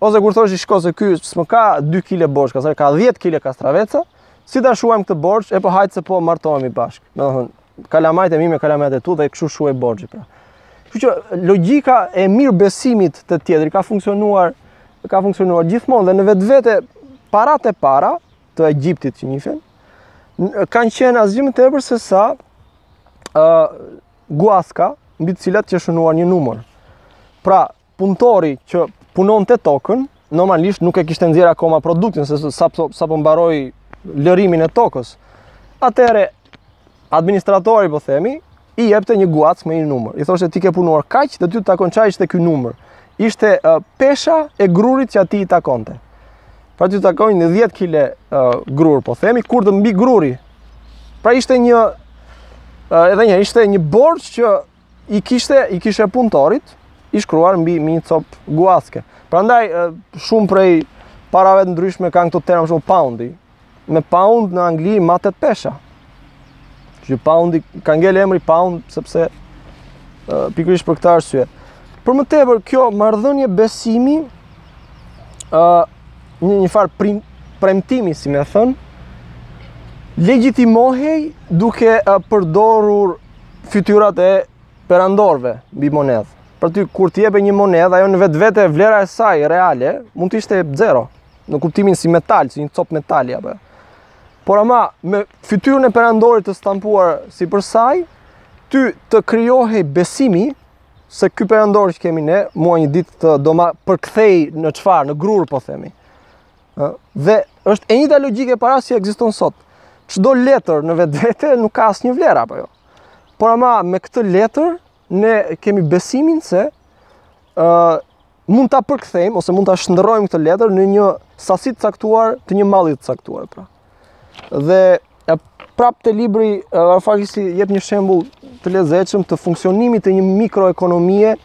S1: Ose kur thoshin shiko se ky më ka 2 kg borxh, ka sa ka 10 kg kastraveca, si ta shuajmë këtë borxh, e po hajt se po martohemi bashkë. Domethënë, kalamajt e mi me kalamajt e tu dhe kështu shuhej borxhi pra. Kështu që logjika e mirëbesimit te tjetri ka funksionuar ka funksionuar gjithmonë dhe në vetvete paratë e para të Egjiptit që njihen kanë qenë asgjë më tepër se sa ë uh, guaska mbi të cilat qe shënuar një numër. Pra, punëtori që punonte tokën, normalisht nuk e kishte nxjerrë akoma produktin, se sa, sa, sapo mbaroi lërimin e tokës. Atëherë, administratori, po themi, i jepte një guaskë me një numër. I thoshte ti ke punuar kaq dhe ty të takon çfarë ishte ky numër. Ishte uh, pesha e grurit që atij i takonte. Pra ty të takojnë 10 kg uh, grurë, po themi, kur të mbijë gruri Pra ishte një edhe një ishte një borxh që i kishte i kishte punëtorit i shkruar mbi një copë guaske. Prandaj shumë prej parave të ndryshme kanë këto terma si poundi. Me pound në Angli matet pesha. Që poundi ka ngel emri pound sepse pikërisht për këtë arsye. Për më tepër kjo marrëdhënie besimi uh, një, njëfarë prem, premtimi, si me thënë, legjitimohej duke uh, përdorur fytyrat e perandorëve mbi monedhë. Pra ty, kur të jepej një monedhë, ajo në vetvete vlera e saj reale, mund të ishte zero, në kuptimin si metal, si një copë metali, apo. Por ama, me fytyrën e perandorit të stampuar sipër saj, ty të krijohej besimi, se ky perandor që kemi ne, mua një ditë do ma përkthejë në çfarë, në grurë po themi. Ë, dhe është e njëjta logjikë pra që ekziston sot. Çdo letër në vetvete nuk ka asnjë vlerë apo jo. Por ama me këtë letër ne kemi besimin se ë mund ta përkthejmë ose mund ta shndërrojmë këtë letër në një sasi të caktuar të një malli të caktuar pra. Dhe prapë te libri Varufakisi jep një shembull të lezetshëm të funksionimit të një mikroekonomie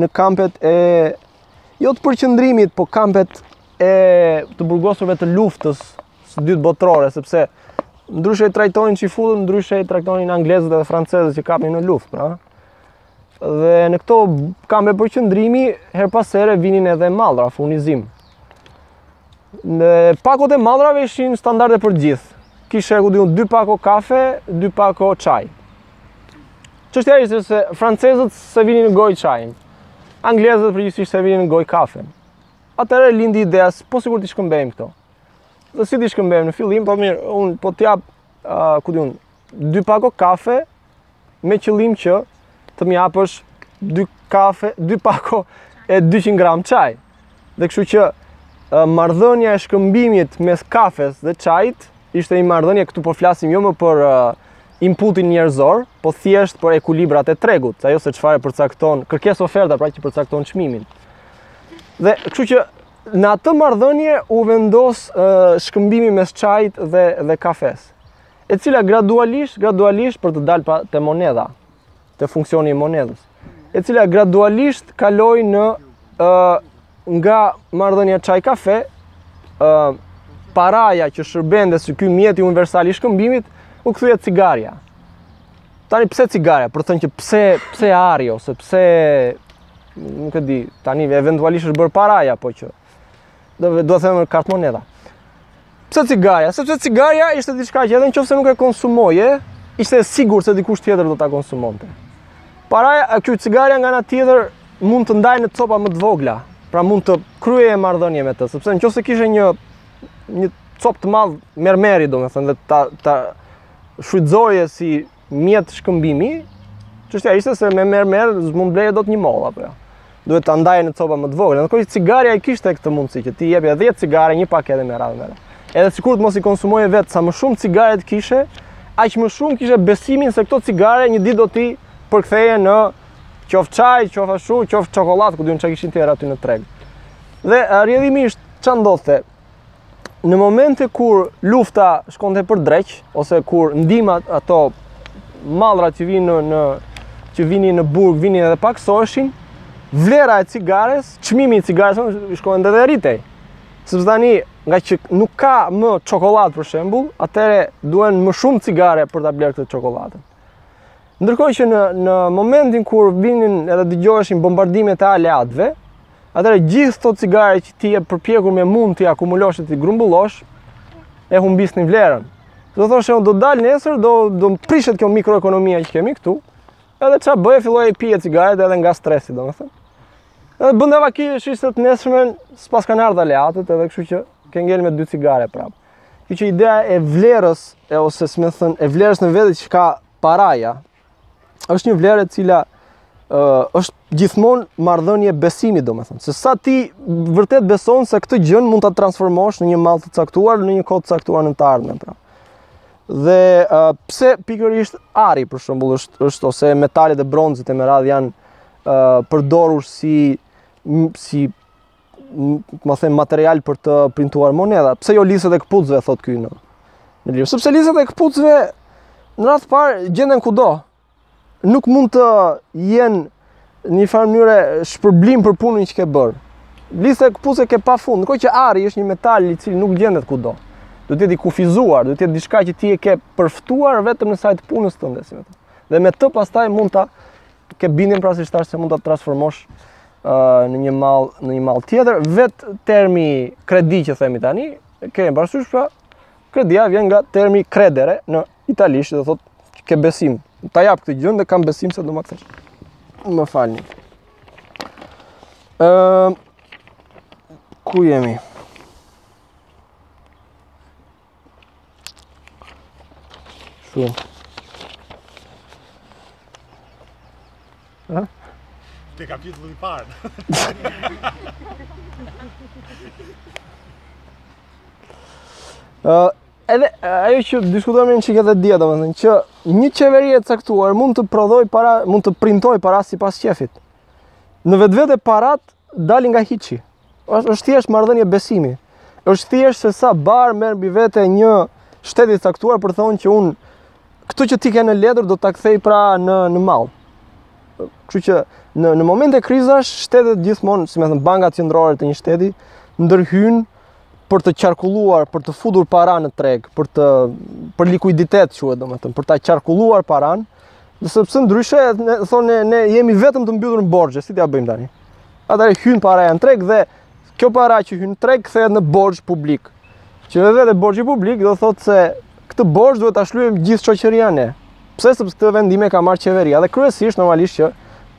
S1: në kampet e jo të përqendrimit, po kampet e të burgosurve të luftës së dytë botërore, sepse ndryshe i trajtonin çifutët, ndryshe i trajtonin anglezët dhe francezët që kapnin në luftë, pra. Dhe në këto kampe përqendrimi, her pas here vinin edhe mallra, furnizim. Në pakot e mallrave ishin standarde për gjithë. Kishe ku di un dy pako kafe, dy pako çaj. Çështja ishte se francezët s'e vinin në gojë çajin. Anglezët përgjithësisht s'e vinin në gojë kafe. Atëherë lindi ideja se po sikur t'i shkëmbejmë këto. Dhe si t'i shkëmbejmë në fillim, po mirë, un po t'jap, uh, ku di un, dy pako kafe me qëllim që të më japësh dy kafe, dy pako e 200 gram çaj. Dhe kështu që marrëdhënia e shkëmbimit mes kafes dhe çajit ishte një marrëdhënie këtu po flasim jo më për inputin njerëzor, po thjesht për ekuilibrat e tregut, ajo se çfarë përcakton kërkesë oferta, pra që përcakton çmimin. Dhe kështu që në atë marrëdhënie u vendos shkëmbimi mes çajit dhe dhe kafes. e cila gradualisht, gradualisht për të dalë pra te monedha, te funksioni i monedhës, e cila gradualisht kaloi në ë nga marrëdhënia çaj kafe, ë paraja që shërben dhe si ky mjeti universal i shkëmbimit u kthye cigarja. Tani pse cigarja? Për të thënë që pse pse ari ose pse nuk e di, tani eventualisht është bërë paraja, po që Do të do të them kartëmonedha. Pse cigarja? Sepse cigarja ishte diçka që edhe nëse nuk e konsumoje, ishte e sigurt se dikush tjetër do ta konsumonte. Paraja, kjo cigarja nga ana tjetër mund ta ndaje në copa më të vogla, pra mund të kryeje marrëdhënie me të, sepse nëse kishe një një copë të madh mermeri, domethënë dhe ta ta shfrytëzoje si mjet shkëmbimi, çështja ishte se me mermer s'mund blije dot një mollë apo jo. Duhet ta ndaje në copa më të vogla. Ndërkohë që cigarja e kishte këtë mundësi që ti jepje 10 cigare një paketë me radhë me. Edhe sikur të mos i konsumoje vet sa më shumë cigare të kishe, aq më shumë kishe besimin se këto cigare një ditë do t'i përktheje në qoftë çaj, qoftë ashtu, qoftë çokoladë, ku di un çka kishin tjerë aty në treg. Dhe rrjedhimisht ça ndodhte? në momente kur lufta shkonte për dreq ose kur ndihmat ato mallrat që vinin në, në që vinin në burg, vinin edhe pakësoheshin, vlera e cigares, çmimi i cigares shkonte edhe rritej. Sepse tani ngaqë nuk ka më çokoladë për shembull, atëre duhen më shumë cigare për ta blerë këtë çokoladën. Ndërkohë që në në momentin kur vinin edhe dëgjoheshin bombardimet e aleatëve, atëherë gjithë këto cigare që ti je përpjekur me mund t'i akumulosh e t'i grumbullosh, e humbisnin vlerën. Do thoshe unë do dal nesër, do do prishet kjo mikroekonomia që kemi këtu. Edhe ça bëje, filloje të pije cigaret edhe nga stresi, domethënë. Edhe bën vaki që të nesërmen, s'pas kanë ardhur aleatët, edhe kështu që ke ngel me dy cigare prapë. Kjo që ideja e vlerës, e ose si me thënë, e vlerës në vete që ka paraja, është një vlerë e cila uh, është gjithmonë marrëdhënie besimi, do me thënë. Se sa ti vërtet beson se këtë gjënë mund ta transformosh në një mall të caktuar, në një kohë të caktuar në të ardhmen, pra. Dhe uh, pse pikërisht ari, për shembull, është, është ose metalet e bronzit e me radhë janë uh, përdorur si, si me thënë material për të printuar monedha. Pse jo lidhset e këpucëve, thotë ky në. Në libër, sepse lidhset e këpucëve në radhë të parë gjenden kudo. Nuk mund të jenë në një farë mënyre shpërblim për punën që ke bërë. Lidhset e këpucëve ke pa fund, ndërkohë që ari është një metal i cili nuk gjendet kudo. Duhet të jetë i kufizuar, duhet të jetë diçka që ti e ke përftuar vetëm në sajë të punës tënde, si me thënë. Dhe me të pastaj mund ta Ke bindjen pra siç thashë se mund ta transformosh uh, në një mall në një mall tjetër, vetë termi kredi që themi tani, ke parasysh pra kredia vjen nga termi credere në italisht, do thotë ke besim. Ta jap këtë gjë dhe kam besim se do ma kthesh. Më falni. Ëm uh, ku jemi? Shumë. Ha?
S2: Te kapitulli i parë.
S1: uh, edhe ajo që diskutuam një çikë te ideja domethënë që një qeveri e caktuar mund të prodhojë para, mund të printojë para sipas qejfit. Në vetvete paratë Dalin nga hiçi. Është është thjesht marrëdhënie besimi. Është thjesht se sa barrë merr mbi vete një shtet i caktuar për të thënë që unë këtë që ti ke në letër do ta kthej pra në në mall. Kështu që në në momente krizash shtetet gjithmonë, si me thënë, bankat qendrore të një shteti ndërhyjnë për të qarkulluar, për të futur para në treg, për të për likuiditet quhet domethënë, për ta qarkulluar paranë Sepse ndryshe thonë ne, ne jemi vetëm të mbytur në borxhe, si t'ia bëjmë tani? Ata i hedhin paratë në treg dhe kjo para që hyn në treg kthehet në borxh publik. Që edhe vetë borxhi publik do thotë se këtë borxh duhet ta shlyejmë gjithë shoqëria ne. Pse sepse këtë vendim e ka marrë qeveria dhe kryesisht normalisht që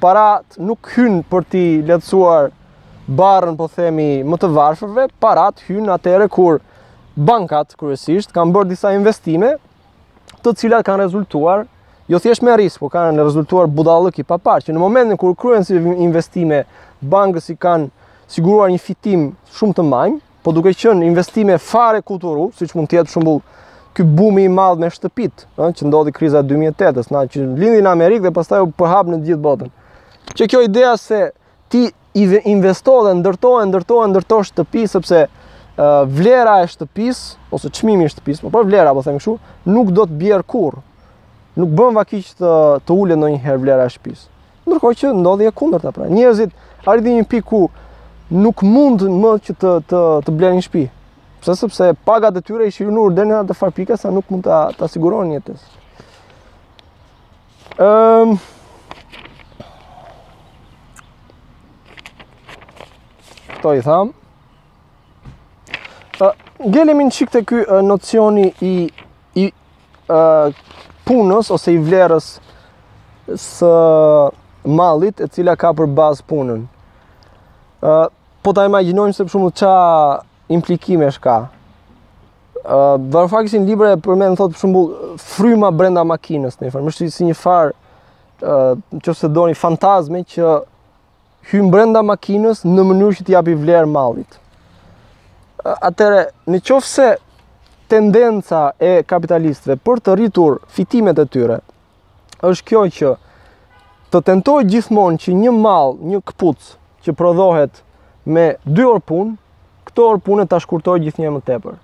S1: paratë nuk hyjnë për t'i lehtësuar barrën po themi më të varfërve, paratë hyjnë atëherë kur bankat kryesisht kanë bërë disa investime të cilat kanë rezultuar jo thjesht me risk, por kanë rezultuar budallëk i paparë që në momentin kur kryhen si investime bankës i kanë siguruar një fitim shumë të majmë, po duke qenë investime fare kuturu, siç mund të jetë shembull ky bumi i madh me shtëpitë, ëh, që ndodhi kriza 2008-s, na që lindi në Amerikë dhe pastaj u përhap në gjithë botën. Që kjo ideja se ti investo dhe ndërto e ndërto e ndërto shtëpi sepse uh, vlera e shtëpis ose çmimi i shtëpis, po vlera po them kështu, nuk do të bjerë kurrë. Nuk bën vaki të të ulet ndonjëherë vlera e shtëpis. Ndërkohë që ndodhi e kundërta pra. Njerëzit arritën në një pikë ku nuk mundnin më që të të të blenin shtëpi. Pse sepse pagat e tyre ishin ulur deri në atë farë pika sa nuk mund ta ta siguronin jetën. Ehm... Um... Këto i thamë. Uh, Ngelemi një çikë te ky uh, nocioni i, i uh, punës ose i vlerës së mallit e cila ka për bazë punën. Uh, po ta imaginojmë se për shembull ça implikimesh ka. Uh, Varoufakis në libër e përmend thotë për shembull fryma brenda makinës, në fakt, është si një far uh, në qoftë se doni fantazme që hyn brenda makinës në mënyrë që t'i japi vlerë mallit. Uh, Atëherë, në qoftë se tendenca e kapitalistëve për të rritur fitimet e tyre, është kjo që të tentoj gjithmonë që një mall, një këpuc që prodhohet me dy orë punë, këto dy orë punë ta shkurtoj gjithnjë më tepër.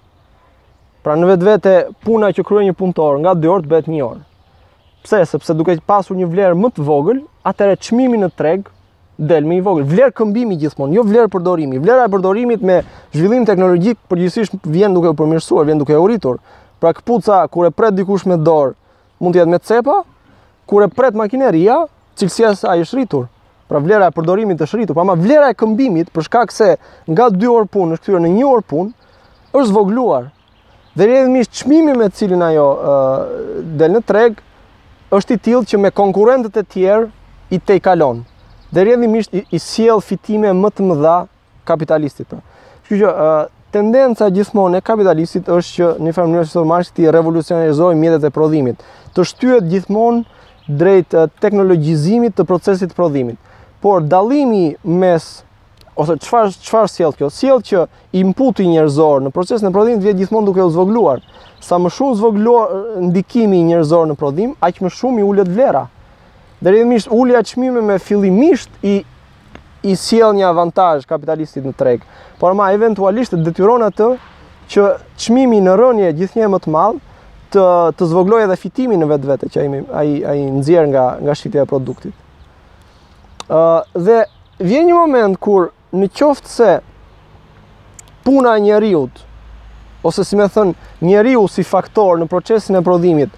S1: Pra në vetvete puna që kryen një punëtor nga 2 orë të bëhet 1 orë. Pse? Sepse duke pasur një vlerë më të vogël, atëherë çmimi në treg del më i vogël. Vlerë këmbimi gjithmonë, jo vlerë përdorimi. Vlera e përdorimit me zhvillim teknologjik përgjithsisht vjen duke u përmirësuar, vjen duke u rritur. Pra këpuca kur e pret dikush me dorë, mund të jetë me cepa, kur e pret makineria, cilësia e saj është rritur. Pra vlera e përdorimit është rritur, po ama vlera e këmbimit për shkak se nga 2 orë punë është kthyer në 1 orë punë, është zvogëluar. Dhe rrjedhimisht çmimi me të cilin ajo del në treg është i tillë që me konkurrentët e tjerë i tejkalon. Dhe rrjedhimisht i, i sjell fitime më të mëdha kapitalistit. Pra. Kështu që uh, tendenca gjithmonë e kapitalistit është që në një farë mënyre t'i revolucionarizojë mjetet e prodhimit, të shtyhet gjithmonë drejt teknologjizimit të procesit të prodhimit. Por dallimi mes ose çfarë çfarë sjell kjo? Sjell që inputi njerëzor në procesin e prodhimit vjen gjithmonë duke u zvogëluar. Sa më shumë zvogëlohet ndikimi njerëzor në prodhim, aq më shumë i ulet vlera. Rrjedhimisht ulja e çmimeve fillimisht i i sjell një avantazh kapitalistit në treg, por ama eventualisht e detyron atë që çmimi në rënje gjithnjë më të madhe të të zvoglojë edhe fitimin në vetvete që ai ai ai nxjerr nga nga shitja e produktit. Ë uh, dhe vjen një moment kur në qoftë se puna e njeriut ose si me thënë njeriu si faktor në procesin e prodhimit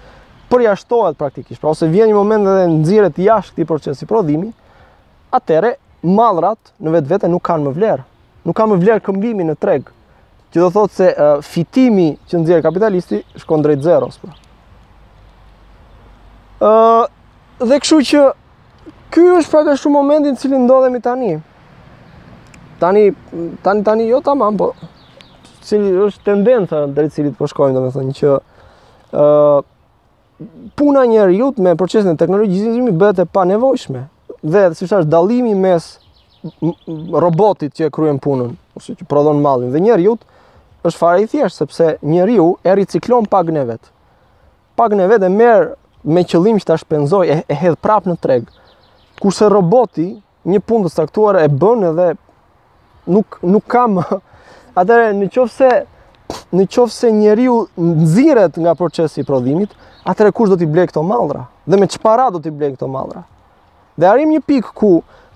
S1: përjashtohet praktikisht, pra ose vjen një moment dhe nxirret jashtë këtij procesi prodhimi, atëherë mallrat në vetvete nuk kanë më vlerë. Nuk kanë më vlerë këmbimi në treg. Që do thotë se uh, fitimi që nxjerr kapitalisti shkon drejt zeros. Po. Ë uh, dhe kështu që ky është pra kështu momenti në cilin ndodhemi tani. Tani tani tani jo tamam, po cila është tendenca drejt së cilës po shkojmë domethënë që ë uh, puna e njeriut me procesin e teknologjizimit bëhet e panevojshme. Dhe siç thashë dallimi mes robotit që e kryen punën ose që prodhon mallin dhe njeriut është fare i thjeshtë sepse njeriu e riciklon pagën e vet. Pagën e vet e merr me qëllim që ta shpenzojë e, e hedh prapë në treg. Kurse roboti një punë të caktuar e bën edhe nuk nuk ka më. Atëherë në qoftë se në qoftë se njeriu nxirret nga procesi i prodhimit, atëherë kush do t'i blejë këto mallra dhe me çfarë do t'i blejë këto mallra. Dhe arrijmë në një pikë ku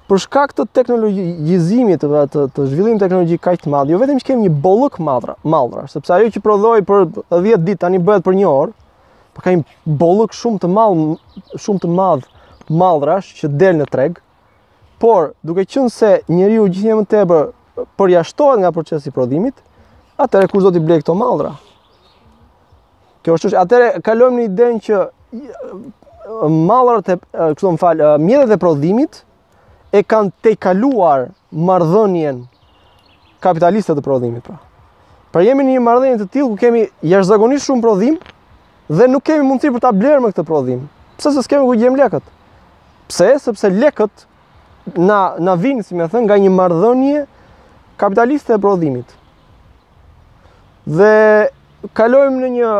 S1: për shkak të teknologjizimit të të, të zhvillimit teknologjik kaq të madh, jo vetëm që kemi një bollëk mallra, mallra, sepse ajo që prodhohej për 10 ditë tani bëhet për një orë, Po ka një bollëk shumë të madh, shumë të madh mallrash që del në treg. Por, duke qenë se njeriu gjithnjë më tepër përjashtohet nga procesi i prodhimit, atëherë kush do t'i blejë këto mallra? Kjo është çështja. Atëherë kalojmë në idenë që mallrat e, kështu më fal, mjetet e prodhimit e kanë tejkaluar marrëdhënien kapitaliste të prodhimit pra. Pra jemi në një marrëdhënie të tillë ku kemi jashtëzakonisht shumë prodhim dhe nuk kemi mundësi për ta blerë më këtë prodhim. Pse? Se s'kemi ku gjejmë lekët? Pse? Sepse lekët na na vijnë, si me thënë, nga një marrëdhënie kapitaliste e prodhimit. Dhe kalojmë në një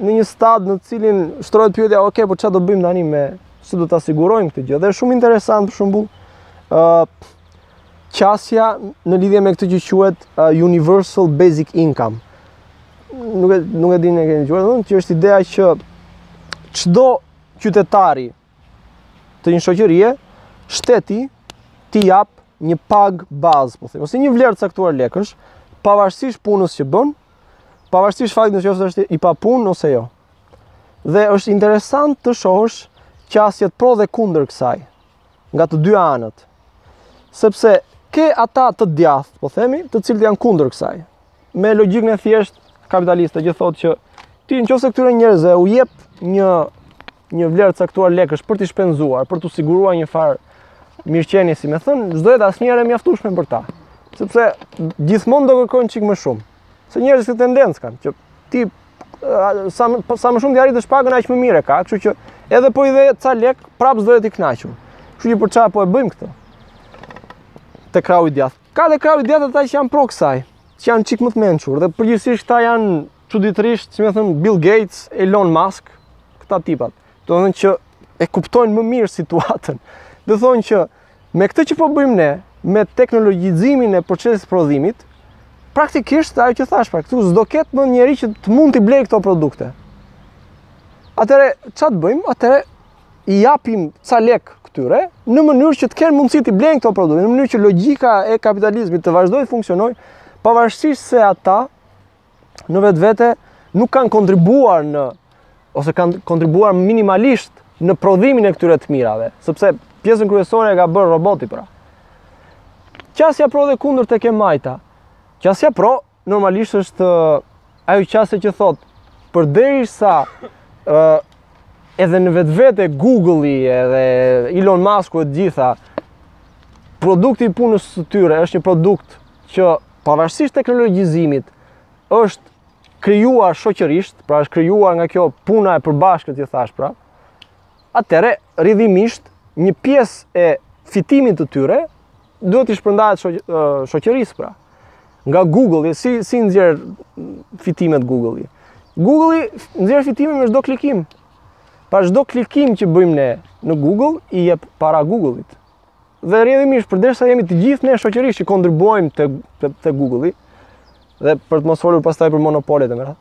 S1: në një stad në të cilin shtrohet pyetja, ok, po çfarë do bëjmë tani me se do ta sigurojmë këtë gjë? Dhe është shumë interesant për shembull, ë uh, qasja në lidhje me këtë që quhet uh, universal basic income. Nuk e nuk e di në e keni dëgjuar, domethënë që është ideja që çdo qytetari të një shoqërie, shteti t'i japë një pagë bazë, po themi, ose një vlerë të caktuar lekësh, pavarësisht punës që bën, pavarësisht faktit nëse është i papunë ose jo. Dhe është interesant të shohësh qasjet pro dhe kundër kësaj nga të dy anët. Sepse ke ata të djathtë, po themi, të cilët janë kundër kësaj. me logjikën e thjeshtë kapitaliste që thotë që ti nëse këtyre njerëzve u jep një një vlerë të caktuar lekësh për t'i shpenzuar, për t'u siguruar një farë mirëqenie si me thënë, s'do jetë asnjëherë e mjaftueshme për ta. Sepse gjithmonë do kërkojnë çik më shumë. Se njerëzit këtë tendencë kanë që ti sa më, sa më shumë t'i rritësh pagën aq më mirë ka, kështu që edhe po i dhe ca lekë, prapë s'do jetë i kënaqur. Kështu që për çfarë po e bëjmë këtë? Te krahu i djathtë. Ka te krahu i djathtë ata që janë pro kësaj, që janë çikë më të mençur, dhe përgjithësisht ata janë çuditërisht, si me thënë Bill Gates, Elon Musk, këta tipat, të thënë që e kuptojnë më mirë situatën, dhe thonë që me këtë që po bëjmë ne, me teknologjizimin e procesit të prodhimit, praktikisht, ajo që thashë, pra, këtu s'do ketë më njeri që të mund të blejë këto produkte. Atëherë, ça të bëjmë? Atëherë, i japim ca lekë këtyre në mënyrë që të kenë mundësi t'i blejnë këto produkte, në mënyrë që logjika e kapitalizmit të vazhdojë të funksionojë, pavarësisht se ata në vetvete nuk kanë kontribuar në ose kanë kontribuar minimalisht në prodhimin e këtyre të mirave, sepse pjesën kryesore e ka bërë roboti pra. Qasja pro dhe kundër tek e majta. Qasja pro normalisht është ajo qasje që thotë, përderisa uh, edhe në vetvete Google-i edhe Elon Musk-u e të gjitha, produkti i punës së tyre është një produkt që pavarësisht teknologjizimit është krijuar shoqërisht, pra është krijuar nga kjo puna e përbashkët, që thashë pra. Atëherë, rrjedhimisht një pjesë e fitimit të tyre Duhet t'i shpërndahet shoqërisë pra. Nga Google-i, si, si nxjerr fitimet Google-i? Google-i nxjerr fitime me çdo klikim. Pra çdo klikim që bëjmë ne në Google, i jep para Google-it. Dhe rrjedhimisht, përderisa jemi të gjithë ne shoqërisht që kontribuojmë te, te, te Google-i, dhe për të mos folur pastaj për monopolet e me radhë,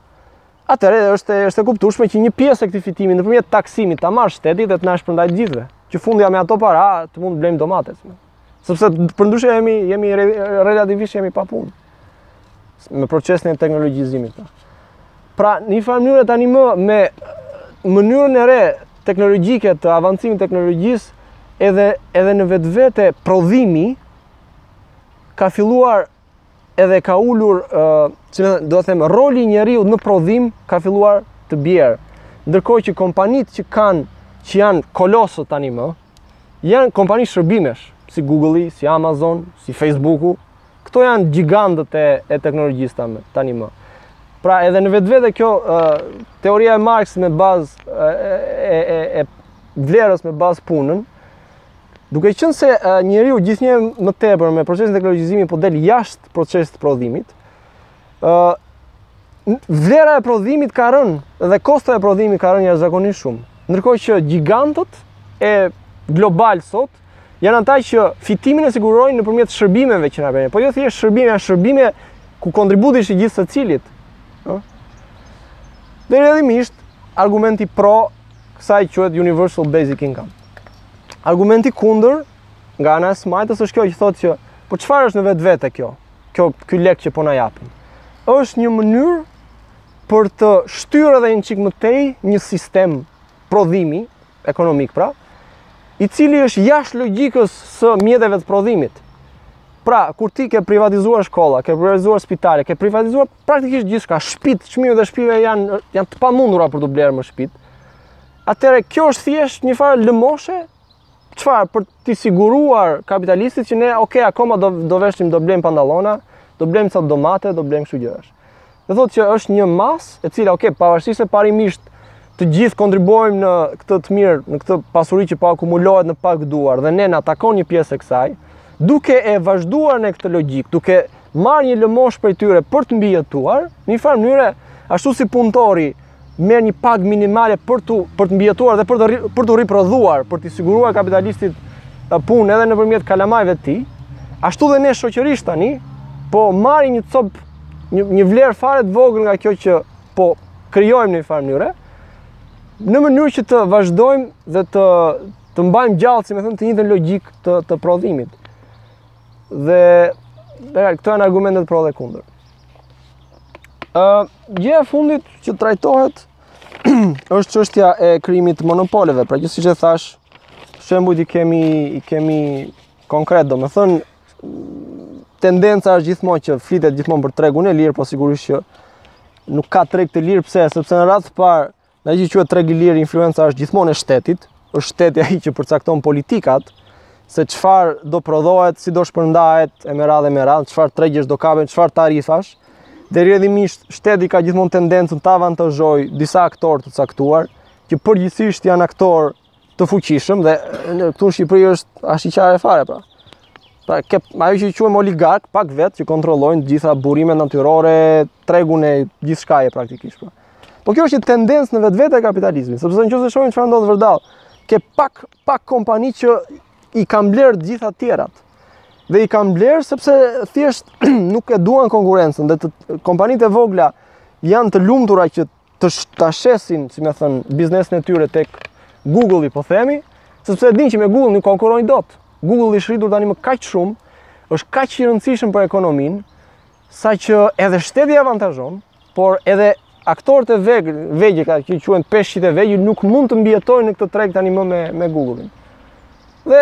S1: Atëherë është është e kuptueshme që një pjesë e këtij fitimi nëpërmjet taksimit ta marrë shteti dhe të na shpërndajë të gjithëve. Që fundja me ato para të mund të blejmë domate. Sepse përndryshe jemi jemi relativisht jemi pa punë. Me procesin e teknologjizimit. Pra, pra në një farë mënyrë tani më me mënyrën e re teknologjike të avancimit të teknologjisë edhe edhe në vetvete prodhimi ka filluar edhe ka ulur, si do të them, roli i njeriut në prodhim ka filluar të bjerë. Ndërkohë që kompanitë që kanë, që janë kolosë tani më, janë kompani shërbimesh, si Google-i, si Amazon, si Facebook-u, këto janë gjigantët e, e teknologjisë tani, tani më. Pra edhe në vetvete kjo uh, teoria e Marx me bazë e, e, e, e vlerës me bazë punën, Duke qenë se njeriu gjithnjë më tepër me procesin e teknologjizimit po del jashtë procesit të prodhimit, ë vlera e prodhimit ka rënë dhe kosto e prodhimit ka rënë jashtëzakonisht shumë. Ndërkohë që gjigantët globalë sot janë ata që fitimin e sigurojnë nëpërmjet shërbimeve që na bëjnë. Po jo thjesht shërbime, janë shërbime ku kontributi është i gjithsecilit. Ëh. Dhe rrjedhimisht argumenti pro kësaj quhet universal basic income. argumenti kundër nga ana e së majtës është kjo që thotë që po çfarë është në vetvete kjo? Kjo ky lek që po na japin. Është një mënyrë për të shtyrë edhe një çik më tej një sistem prodhimi ekonomik pra, i cili është jashtë logjikës së mjeteve të prodhimit. Pra, kur ti ke privatizuar shkolla, ke privatizuar spitale, ke privatizuar praktikisht gjithçka, shtëpitë, çmimet e shtëpive janë janë të pamundura për të blerë më shtëpi. Atëherë, kjo është thjesht një farë lëmoshe, çfarë, për t'i siguruar kapitalistit që ne, okay, akoma do, do veshim, do blejmë pantallona, do blejmë ca domate, do blejmë kështu gjërash. Dhe thotë që është një masë, e cila, okay, pavarësisht se parimisht të gjithë kontribuojmë në këtë të mirë, në këtë pasuri që po akumulohet në pak duar, dhe ne na takon një pjesë e kësaj, duke e vazhduar në këtë logjikë, duke marrë një lëmoshë prej tyre për të mbijetuar, në një farë mënyre, ashtu si punëtori merr një pagë minimale për të, për të mbijetuar dhe për të, për të riprodhuar, për t'i siguruar kapitalistit punë edhe nëpërmjet kalamajve të tij, ashtu dhe ne shoqërisht tani, po marrim një copë, një, një vlerë fare të vogël nga kjo që po krijojmë në një farë mënyre, në mënyrë që të vazhdojmë dhe të, të mbajmë gjallë, si me thënë, të njëjtën logikë të, të prodhimit. Dhe këto janë argumentet pro dhe kundër. Ë, uh, gjëja e fundit që trajtohet është çështja e krijimit të monopoleve. Pra që siç e thashë, shembujt i kemi i kemi konkretë, domethënë tendenca është gjithmonë që flitet gjithmonë për tregun e lirë, po sigurisht që nuk ka treg të lirë pse? Sepse në radhë të parë Në atë që quhet treg i lirë, influenza është gjithmonë e shtetit, është shteti ai që përcakton politikat, se çfarë do prodhohet, si do shpërndahet, e me radhë, e me radhë, çfarë tregjesh do kapen, çfarë tarifash, dhe rrjedhimisht shteti ka gjithmonë tendencën të avantazhojë disa aktorë të caktuar, që përgjithësisht janë aktorë të fuqishëm dhe ne këtu në Shqipëri është është e qartë fare pra. Pra, ke, ajo që i quajmë oligarkë, pak vetë që kontrollojnë gjithë burimet natyrore, tregun e gjithçkaje praktikisht pra. Po kjo është një tendencë në vetvete e kapitalizmit, sepse në qoftë se shohim çfarë ndodh vërdallë, ke pak, pak kompani që i kanë blerë gjithë tjerat, dhe i kanë blerë sepse thjesht nuk e duan konkurrencën dhe kompanitë e vogla janë të lumtura që të ta shesin, si me thënë, biznesin e tyre tek Google-i po themi, sepse e dinë që me Google nuk konkurrojnë dot. Google-i është rritur tani më kaq shumë, është kaq i rëndësishëm për ekonominë, sa që edhe shteti avantazhon, por edhe aktorët e vegjël, vegjëlka që quhen peshqit e vegjël nuk mund të mbijetojnë në këtë treg tani më me me Google-in. Dhe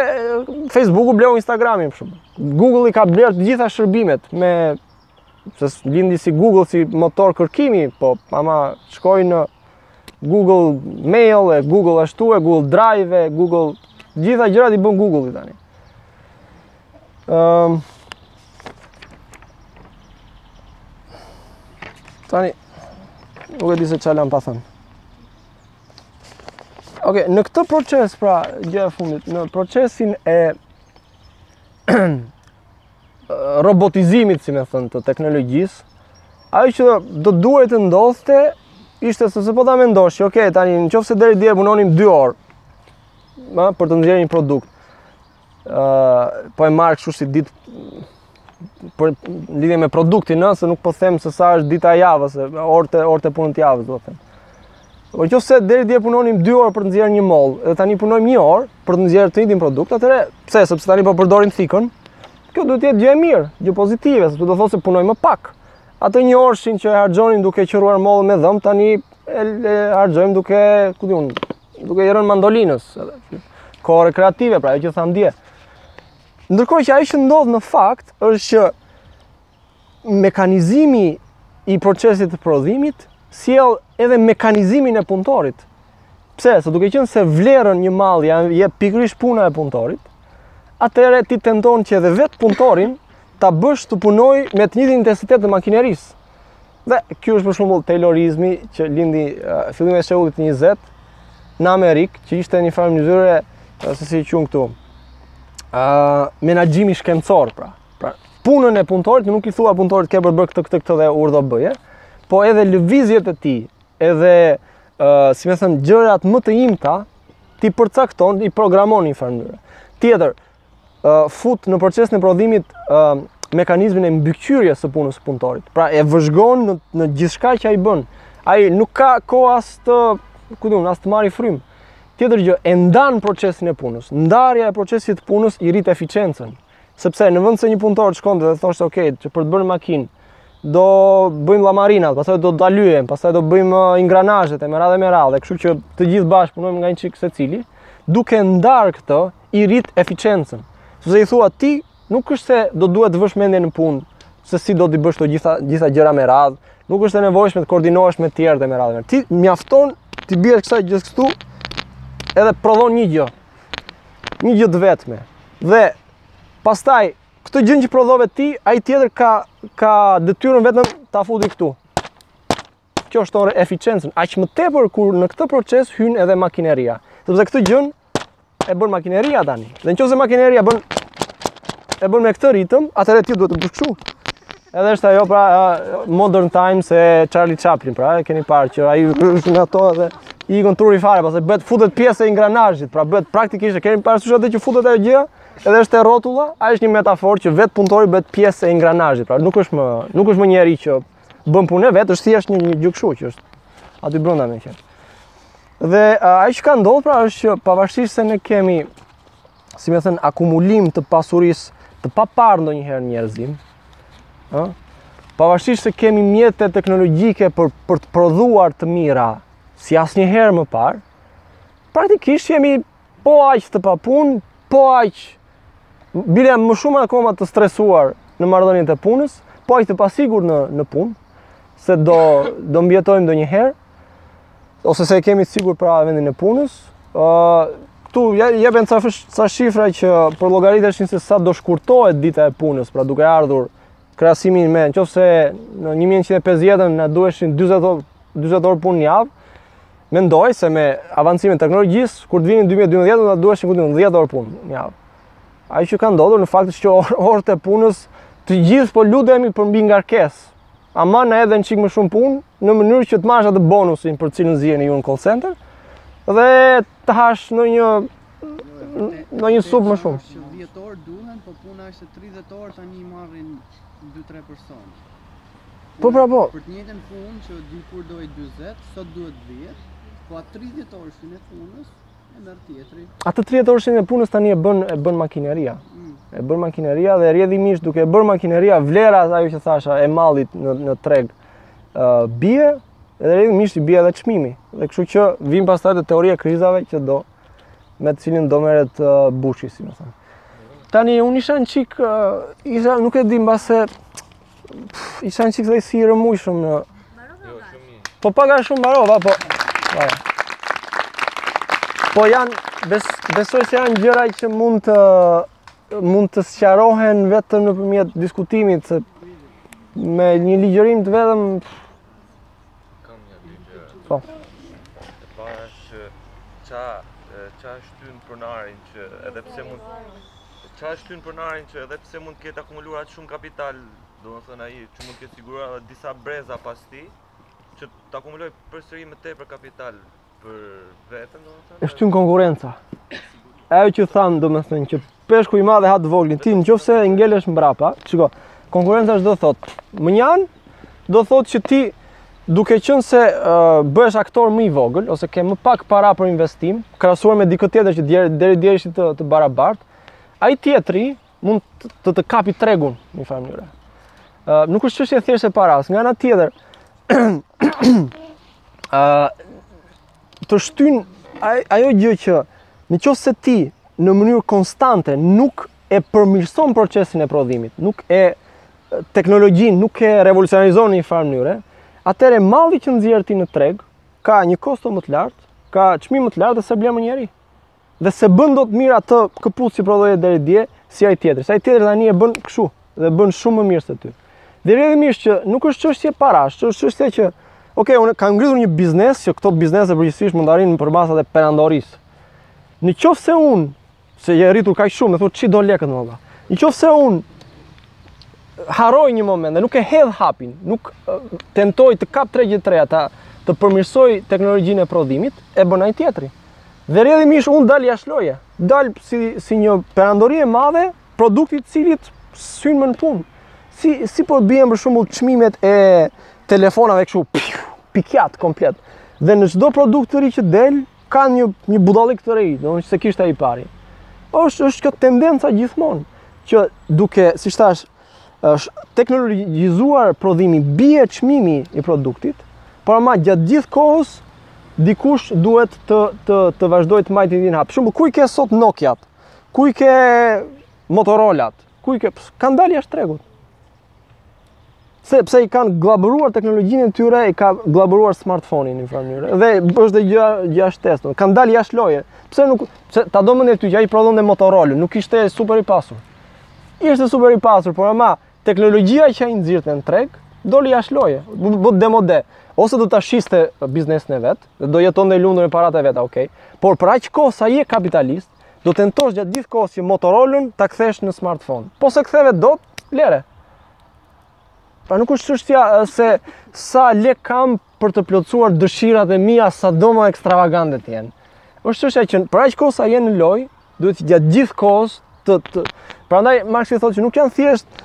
S1: Facebook-u bleu Instagram-in për shembull. Google-i ka blerë të gjitha shërbimet me se lindi si Google si motor kërkimi, po ama shkoi në Google Mail e Google ashtu e Google Drive e Google të gjitha gjërat i bën Google-i tani. Ëm um, Tani nuk e di se çfarë lam pa thënë. Okej, në këtë proces pra gjëja e fundit, në procesin e robotizimit, si me thënë, të teknologjisë, ajo që do të duhej të ndodhte ishte se se po ta mendosh, ok, tani në qoftë se deri dje punonim 2 orë, më për të nxjerrë një produkt. ë uh, po e marr kështu si ditë në lidhje me produktin, ëh, se nuk po them se sa është dita e javës, orët orët e punës të javës, do të them. Po në qoftë se deri dje punonim 2 orë për të nxjerrë një mollë, edhe tani punojmë 1 orë për të nxjerrë të njëjtin produkt, atëherë pse? Sepse tani po përdorim thikën. Kjo duhet të jetë gjë e mirë, gjë pozitive, sepse do të thotë se punojmë më pak. Atë një orëshin që e harxhonim duke qëruar mollën me dhëmbë, tani e, e harxhojmë duke, ku di unë, duke i rënë mandolinës, edhe kohë rekreative, pra ajo që thamë dje. Ndërkohë që ajo që ndodh në fakt është që mekanizimi i procesit të prodhimit sjell edhe mekanizimin e punëtorit. Pse? Se duke qenë se vlerën një malli ia jep pikërisht puna e punëtorit, atëherë ti tenton që edhe vetë punëtorin ta bësh të punojë me të njëjtin intensitet të makinerisë. Dhe kjo është për shembull Taylorizmi që lindi uh, fillimet e shekullit 20 në Amerikë, që ishte një farë mënyre se si e quhen këtu. ë uh, menaxhimi shkencor pra. Pra, punën e punëtorit nuk i thua punëtorit ke për të bërë këtë këtë këtë dhe urdhëro bëje, po edhe lëvizjet e tij, edhe uh, si me thënë gjërat më të imta t'i përcakton, i programon në një farë mënyrë. Tjetër, uh, fut në procesin e prodhimit uh, mekanizmin e mbikëqyrjes së punës së punëtorit. Pra e vëzhgon në, në gjithçka që ai bën. Ai nuk ka kohë as të, ku di unë, as të marrë frymë. Tjetër gjë, e ndan procesin e punës. Ndarja e procesit të punës e rrit eficiencën. Sepse në vend se një punëtor të shkonte dhe thoshte, "Ok, që për të bërë makinë, do bëjmë llamarinat, pastaj do ta lyejmë, pastaj do bëjmë uh, ingranazhet e me radhë me radhë, kështu që të gjithë bashkë punojmë nga një çik secili, duke ndarë këtë i rrit eficiencën. Sepse i thua ti, nuk është se do duhet të vësh mendjen në punë, se si do të bësh të gjitha gjitha gjëra me radhë, nuk është e nevojshme të koordinohesh me të tjerët me radhë. Ti mjafton t'i biesh kësaj gjëje këtu edhe prodhon një gjë. Një gjë të vetme. Dhe pastaj këtë gjënë që prodhove ti, ai tjetër ka ka detyrën vetëm ta futi këtu. Kjo shton eficiencën. Aq më tepër kur në këtë proces hyn edhe makineria. Sepse këtë gjënë e bën makineria tani. Dhe në qoftë se makineria bën e bën me këtë ritëm, atëherë ti duhet të bësh kështu. Edhe është ajo pra Modern Times e Charlie Chaplin pra, e keni parë që ai është në ato edhe i ikon truri fare, pastaj bëhet futet pjesë e ingranazhit, pra bëhet praktikisht e keni parë skenën atë që futet ajo gjë, edhe është e rrotullon, ai është një metaforë që vetë punëtori bëhet pjesë e ingranazhit, pra nuk është më nuk është më njeri që bën punë vetë, është thjesht një, një gjë kështu që është aty brenda me qenë. Dhe ajo që ka ndodhur pra është që pavarësisht se ne kemi si me thënë, akumulim të pasurisë të paparë ndonjëherë në njerëzim, ha? pavarësisht se kemi mjete teknologjike për, për të prodhuar të mira, si asnjëherë më parë, praktikisht jemi po aq të papunë, po aq, bile më shumë akoma të stresuar në marrëdhëniet e punës, po aq të pasigurt në, në punë, se do, do mbijetojmë ndonjëherë, Ose se e kemi të sigurt pra vendin e punës. Këtu jepen ca shifra që përllogaritej se sa do shkurtohet dita e punës, pra duke bërë krahasimin me, në qoftë se në 1950-n duheshin 20 orë, 20 orë punë në javë, mendohej se me avancimin e teknologjisë, kur të vinim 2012, do duheshin këtë 10 orë punë në javë. Ajo që ka ndodhur në fakt është që orët e punës të gjithë po lutemi për mbingarkesë. ama na edhe një çikë më shumë punë, në mënyrë që të marrësh atë bonusin për të cilin ziheni ju në call center, dhe të hash në një në një supë më shumë.
S3: Që 10 orë duhen, po puna është 30 orë tani marrin 2-3 persona.
S1: Po pra po.
S3: Për të njëjtën punë që dikur donte 40, sot duhet 10, po atë 30 orëshin e punës, E merr tjetri.
S1: Atë 30 orëshin e punës tani e bën e bën makineria.
S3: Mm.
S1: E bën makineria dhe rrjedhimisht duke e bërë makineria vlera ajo që thashë e mallit në në treg. ë uh, bie dhe rrjedhimisht i bie edhe çmimi. Dhe kështu që vijmë pastaj te teoria e krizave që do me të cilën do merret uh, Bushi, si më thënë. Tani unë isha një çikë, uh, isha nuk e di mbase Isha një çikë dhe si i rrëmujshëm në... Jo, po pak a shumë mbarova, po... Po janë, besoj se janë gjëra që mund të mund të sqarohen vetëm nëpërmjet diskutimit se me një ligjërim të vetëm
S4: Kam një dy gjë.
S1: Po.
S4: E para që ça ça e shtyn pronarin që edhe pse mund ça e shtyn pronarin që edhe pse mund të ketë akumuluar atë shumë kapital, domethënë ai që mund të ketë siguruar edhe disa breza pas tij, që të akumulojë përsëri më tepër kapital Për vetën do
S1: të E shtyn konkurrenca. Ajo që thanë domethënë që peshku i madh e ha të voglin, ti në qoftë se ngelesh mbrapa, shiko, konkurrenca ç'do thotë, mënjanë, do thotë që ti duke qenë se uh, bëhesh aktor më i vogël, ose ke më pak para për investim, krahasuar me dikë tjetër që deri, deri dje ishit të barabartë, ai tjetri, mund të të kapi tregun në njëfarë mënyre. Ë uh, nuk është çështje thjesht e parasë, nga ana tjetër. Ë uh, të shtyn ajo gjë që në qoftë se ti në mënyrë konstante nuk e përmirëson procesin e prodhimit, nuk e teknologjinë nuk e revolucionarizon në njëfarë mënyre, atëherë malli që nxjerr ti në treg ka një kosto më të lartë, ka çmim më të lartë dhe s'e blen më njeri. dhe s'e bën dot mirë atë këpucë që prodhoje deri dje, si ai tjetri. Se ai tjetri tani e bën kështu dhe e bën shumë më mirë se ty. Dhe rrjedhimisht që nuk është çështje parash, është çështje që ok, unë kam ngritur një biznes që këto biznese përgjithsisht mund të arrijnë në përmasat e perandorisë. Në qoftë se unë se je rritur kaq shumë, më thotë ç'i do lekët më vëlla. Në qoftë se unë harroj një moment dhe nuk e hedh hapin, nuk tentoj të kap tregje të reja, ta të përmirësoj teknologjinë e prodhimit, e bën ai tjetri. Dhe rrjedhimisht unë dal jashtë loje. Dal si, si një perandori e madhe, produkti i të cilit s'hyn më në punë. Si, si po bien për shembull çmimet e telefonave kështu, pikiatë komplet. Dhe në çdo produkt të ri që del, ka një, një budallik të ri që s'e kishte ai i pari. është, është kjo tendenca gjithmonë, që duke, siç thashë, është teknologjizuar prodhimi, bie çmimi i produktit, por ama gjatë gjithë kohës dikush duhet të të të vazhdojë të mbajë një hap. Shembull ku i ke sot Nokia-t? Ku i ke Motorola-t? Ku i ke kanë dalë jashtë tregut? Sepse i kanë gllaburuar teknologjinë e tyre, i ka gllaburuar smartphone-i në një mënyrë. Dhe është dhe gjë jashtë testë. Kanë dalë jashtë loje. Pse nuk pse ta do mendja ty që ai prodhonte Motorola, nuk ishte super i pasur. Ishte super i pasur, por ama teknologjia që ai nxirrte në treg doli jashtë loje, u bë demode. Ose do ta shiste biznesin e vet dhe do jetonte i lumtur me paratë e veta, okay. Por për aq kohë sa je kapitalist, do tentosh gjatë gjithë kohës që Motorolën ta kthesh në smartphone. Po s'e ktheve dot, lëre. Pra nuk është çështja se sa lekë kam për të plotësuar dëshirat e mia sado më ekstravagante të jenë. Është çështja që për aq kohë sa je në lojë, duhet që gjatë gjithë kohës të, të... prandaj Marksi thotë që nuk janë thjesht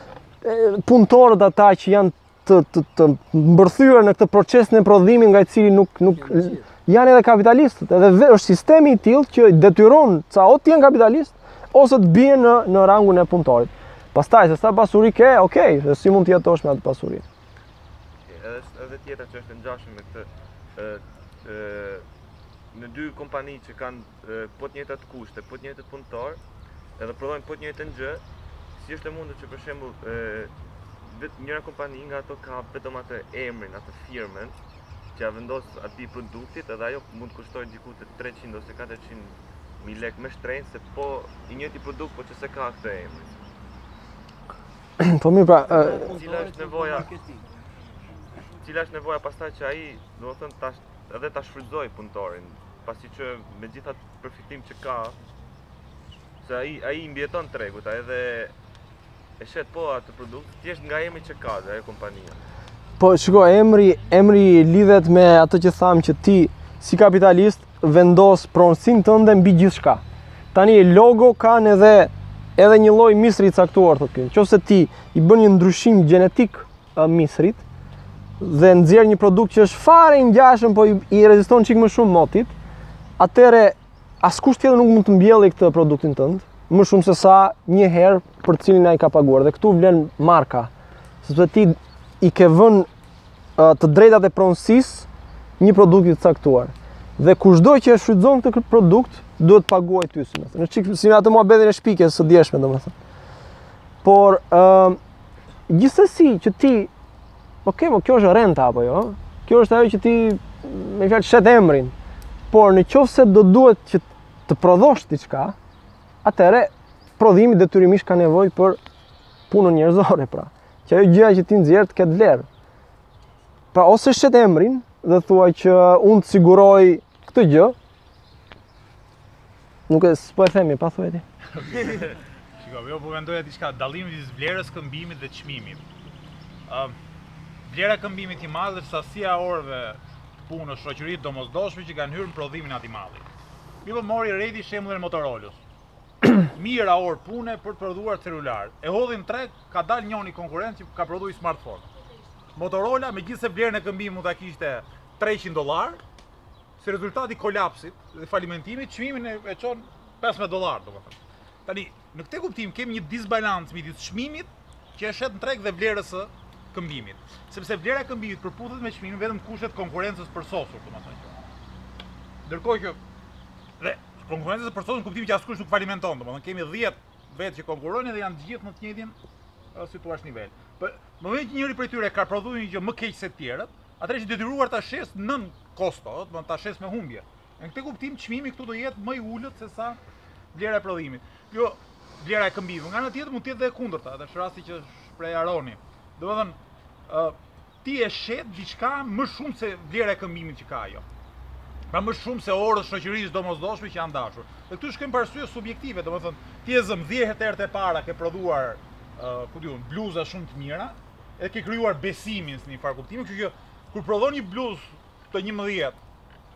S1: punëtorët ata që janë të të të mbërthyer në këtë proces prodhimi nga i cili nuk nuk janë edhe kapitalistët, edhe është sistemi i tillë që detyron ty o të jesh kapitalist, ose të biesh në në rangun e punëtorit. Pastaj se sa pasuri ke, okay, dhe si mund të jetosh me atë pasuri.
S4: Edhe edhe tjetra që është e ngjashme me këtë ë ë në dy kompani që kanë po të njëjtat kushte, po të njëjtët punëtorë, edhe prodhojnë po të njëjtën gjë, si është e mundur që për shembull ë vetëm njëra kompani nga ato ka vetëm atë emrin, atë firmën që ia vendos atij produktit, edhe ajo mund të kushtojë diku te 300 ose 400 Mijë lekë më shtrenjtë se po i njëjti produkt po që s'e ka këtë emrin.
S1: Po mirë pra...
S4: Cila është nevoja... Cila është nevoja pastaj që ai, domethënë, tash, edhe ta shfrytëzojë punëtorin, pasi që me gjithë atë përfitim që ka, se ai, ai i mbijeton tregut, ai edhe e shet po atë produkt, thjesht nga emri që ka dhe ajo kompania.
S1: Po, shiko, emri, emri lidhet me atë që thamë që ti, si kapitalist, vendos pronësinë tënde mbi gjithçka. Tani logo ka edhe edhe një lloj misri i caktuar të thotë ky. Nëse ti i bën një ndryshim gjenetik misrit dhe nxjerr një produkt që është fare i ngjashëm po i, i reziston çik më shumë motit, atëre askush tjetër nuk mund të mbjellë këtë produktin tënd më shumë se sa një herë për të cilin ai ka paguar dhe këtu vlen marka sepse ti i ke vënë të drejtat e pronësisë një produkti të caktuar. Dhe kushdo që e shfrytëzon këtë produkt duhet të paguajë ty si me thënë. Një çik si me atë muhabetin e shpikjes së djeshme domethënë. Por ë uh, gjithsesi që ti po, po kjo është renta apo jo? Kjo është ajo që ti me fjalë shet emrin. Por në qoftë se do duhet që të prodhosh diçka, atëre prodhimi detyrimisht ka nevojë për punën njerëzore pra. që ajo gjëja që ti nxjerr të ketë vlerë. Pra ose shet emrin dhe thua që unë të siguroj këtë gjë. Nuk e s'po e themi, pa thuaj ti.
S2: Shiko, jo po mendoja diçka, dallimi midis vlerës së këmbimit dhe çmimit. Ë uh, vlera e këmbimit të mallit është sasia e orëve të punës shoqërisht të domosdoshme që kanë hyrë në prodhimin e atij malli. Mi po mori Redi shembullin e Motorola-s. Mijëra orë pune për të prodhuar celular. E hodhi në treg ka dalë njëri konkurrent që ka prodhuar smartphone. Motorola, megjithëse vlerën e këmbimit mund ta kishte 300 dollarë, si rezultat i kolapsit dhe falimentimit, çmimin e çon 15 dollarë, domethënë. Tani, në këtë kuptim, kemi një disbalancë midis çmimit që e shet në treg dhe vlerës së këmbimit. Sepse vlera e këmbimit përputhet me çmimin vetëm në kushtet e konkurrencës së përsosur, domethënë. Ndërkohë që dhe konkurrencës së përsosur në kuptimin që askush nuk falimenton, domethënë, kemi 10 vetë që konkurrojnë dhe janë të gjithë në të njëjtin si të thuash nivel. Po në momentin që njëri prej tyre ka prodhuar një gjë më keq se të tjerët, atëherë është i detyruar ta shesë nën kosto, domethënë ta shesë me humbje. Në këtë kuptim çmimi këtu do jetë më i ulët se sa vlera e prodhimit. Jo vlera e këmbimit, nga ana tjetër mund të jetë dhe e kundërta, edhe është rasti që shpreh Aroni. Domethënë, ë Ti e shet diçka më shumë se vlera e këmbimit që ka ajo. Pra më shumë se orët shoqërisht të domosdoshme që janë dashur. Dhe këtu shkojmë për arsye subjektive, domethënë ti e zëmë 10 herët e para ke prodhuar ku di unë bluza shumë të mira, e ke krijuar besimin në një farë kuptimi, kështu që kur prodhon një bluzë të njëmbëdhjetë.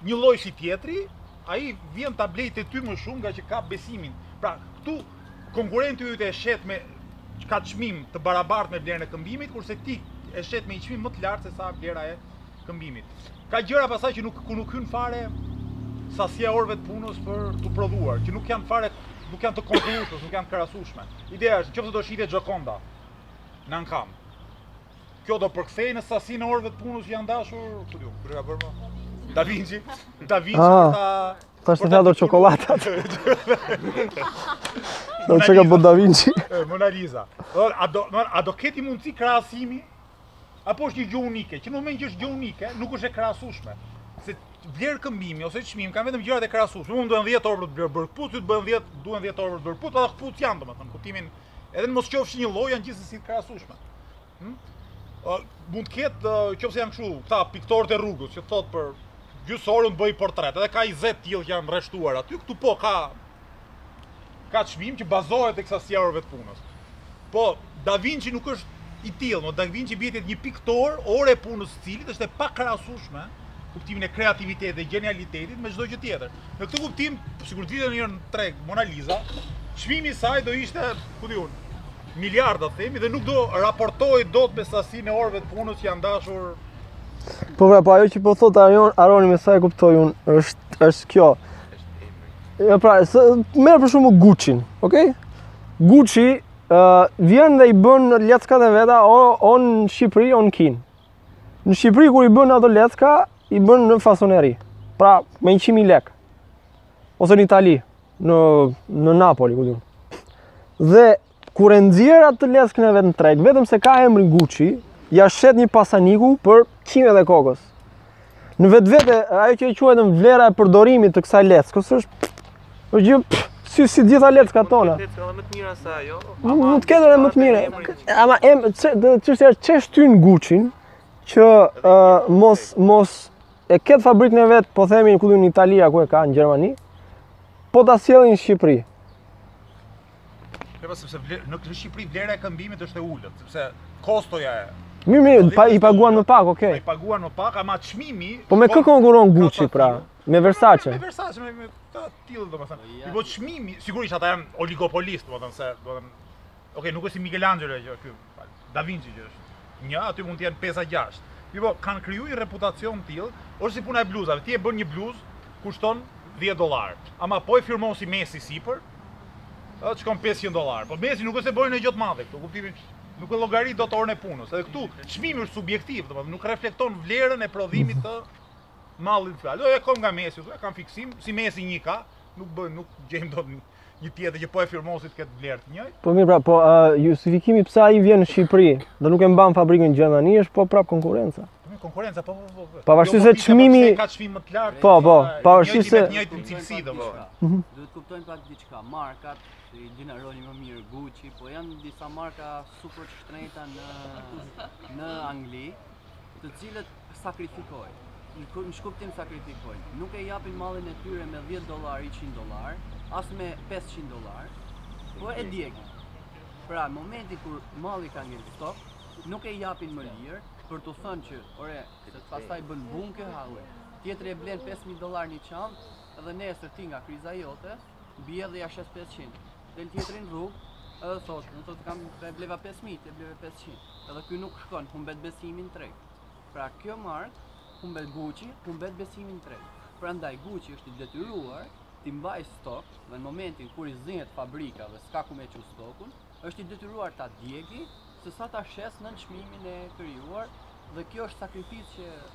S2: Njëlloj si tjetri, ai vjen ta blejë te ty më shumë ngaqë ka besimin. Pra, këtu konkurrenti yt e shet me ka çmim të barabartë me vlerën e këmbimit, kurse ti e shet me një çmim më të lartë se sa vlera e këmbimit. Ka gjëra pastaj që nuk ku nuk hyn fare sasia e orëve të punës për t'u prodhuar, që nuk janë fare nuk janë të konkurrueshme, nuk janë të krahasueshme. Ideja është, nëse do shitej Gioconda në ankand, Kjo do përkthehej në sasinë e orëve të punës që janë dashur, ku di unë, kush e ka bërë më? Da Vinci, Da Vinci
S1: ah,
S2: për ta Ta
S1: është
S2: të
S1: çokollatat. Do të qëka bëtë Da Vinci.
S2: Mona Lisa. A do, a do ketë mundësi krahasimi? Apo është një gjë unike? Që në moment që është gjë unike, nuk është e krahasueshme. Se vlerë këmbimi ose çmim kanë vetëm gjërat e krahasueshme. Unë duhen 10 orë për të bërë këpucë, ty të duhen 10, duhen 10 orë për të bërë këpucë, edhe këpucë janë domethënë, kuptimin. Të Edhe në mos qofshin njëlloj janë gjithsesi të krahasueshme. Hm? mund të ketë qoftë se janë kështu, këta piktorët e rrugës që thotë për gjysmë ore unë të bëj portret, edhe ka 20 të tillë që janë rreshtuar aty, këtu po ka ka çmim që bazohet tek sasia e orëve të punës. Po Da Vinci nuk është i tillë, mo Da Vinci bëhet fjalë për një piktor, ora e punës së të cilit është e pakrahasueshme, në kuptimin e kreativitetit dhe gjenialitetit me çdo gjë tjetër. Në këtë kuptim, sikur të dilte një herë në treg Mona Lisa, çmimi i saj do ishte, ku di unë, miliarda themi dhe nuk do raportohej dot me sasinë e orëve të punës që janë dashur
S1: Po pra, po ajo që po thotë Aron, Aroni me sa e kuptoj unë, është është kjo. Jo pra, së, merr për shembull Gucci-n, okay? Gucci uh, vjen dhe i bën leckat e veta o, o në Shqipëri, o në Kinë. Në Shqipëri kur i bën ato lecka, i bën në fasoneri. Pra, me 100.000 lek. Ose në Itali, në në Napoli, ku di unë. Dhe kur e nxjerr atë leckën e vet në treg, vetëm se ka emrin Gucci, ja shet një pasaniku për qimet e kokës. Në vetvete, ajo që e quajnë vlera e përdorimit të kësa lecë, kësë është, është gjë, si, si gjithë leckat tona.
S4: Mund të ketë më të mira se ajo, ama...
S1: Mund të ketë edhe më të mira, ama em, çështja është ç'e shtyn Gucci-n, që uh, mos, mos, e ketë fabrikën e vet, po themi në kudu në Italia, ku e ka, në Gjermani, po ta sjellë në Shqipëri.
S2: Epo sepse vler, në në Shqipëri vlera e këmbimit është e ulët, sepse kostoja e
S1: Mirë, mirë, pa, i paguan më pak, okay.
S2: Po i paguan më pak, ama çmimi
S1: Po me kë
S2: konkurron
S1: Gucci pra? Me Versace.
S2: Me Versace me me të tillë domethënë. Po, po çmimi, sigurisht ata janë oligopolistë, domethënë se domethënë Okej, okay, nuk është si Michelangelo që ky Da Vinci që është një, aty mund të jenë 5 a 6. Mirpo kanë krijuar një reputacion të tillë, është si puna e bluzave. Ti e bën një bluzë, kushton 10 dollarë. Ama po e firmosi Messi sipër, ë shkon 500 dollarë. Po Messi nuk është se bëri ndonjë gjë të madhe këtu, në kuptimin nuk e llogari dot orën e punës. Edhe këtu çmimi është subjektiv, domethënë nuk reflekton vlerën e prodhimit të mallit në fjalë. Jo e kam nga Messi, e kam fiksim si Messi një ka, nuk bën, nuk gjejmë dot një tjetër që po e firmosi të ketë vlerë të njëjtë.
S1: Po mirë pra, po uh, justifikimi pse ai vjen në Shqipëri dhe nuk e mban fabrikën në Gjermani është po prap konkurrenca.
S2: Po konkurrenca po po po. po.
S1: Pavarësisht
S2: jo,
S1: se
S2: po,
S1: çmimi
S2: ka çmim më të lartë.
S1: Po po, pavarësisht se
S2: njëjtë në cilësi domethënë.
S1: Mhm.
S3: Duhet të kuptojmë pak diçka, markat i di Naroni më mirë Gucci, po janë disa marka super të shtrenjta në në Angli. të cilat sakrifikojnë, në ç'kuptim sakrifikojnë, nuk e japin mallin e tyre me 10 dollarë, 100 dollarë, as me 500 dollarë, po e djegin. Pra, në momentin kur malli ka ngel stok, nuk e japin më lirë, për të thënë që, ore, se pastaj bën bujë kjo hallë, tjetri e blen 5.000 dollarë një çantë, edhe nesër ti nga kriza jote, bie dhe ja shet 500. Del tjetri në rrugë, edhe thotë, unë thotë e bleva 5.000, ti e bleve 500. Edhe ky nuk shkon, humbet besimin në treg. Pra kjo markë, humbet Gucci, humbet besimin në treg. Prandaj Gucci është i detyruar t'i mbajë stok dhe në momentin kur i zihet fabrika dhe s'ka ku me çu stokun, është i detyruar ta djegi se sa ta shesë nën çmimin e krijuar dhe kjo është sakrificë që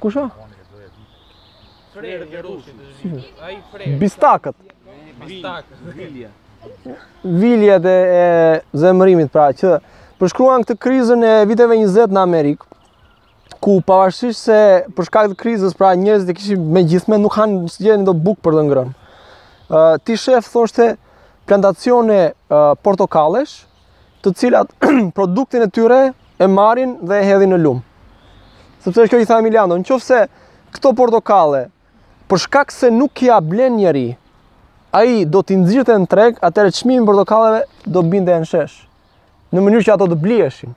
S3: Ku
S4: është? Frerët e
S5: rrushit ç'ishte. Ai frerë.
S1: Bistakët.
S5: Bistakët. Vilje.
S1: Viljet e e zemërimit, pra, që përshkruan këtë krizën e viteve 20 në Amerikë, ku pavarësisht se për shkak të krizës, pra njerëzit e kishin me gjithme nuk kishin gjë as bukë për të ngrënë. Ë ti shef thoshte plantacione portokallesh të cilat produktin e tyre e marrin dhe e hedhin në lum. Sepse kjo që tha Emiliano, në qoftë se këto portokalle për shkak se nuk ia blen njeri, ai do t'i nxirrte në treg, atëherë çmimi i portokalleve do binte në shesh, në mënyrë që ato të bliheshin.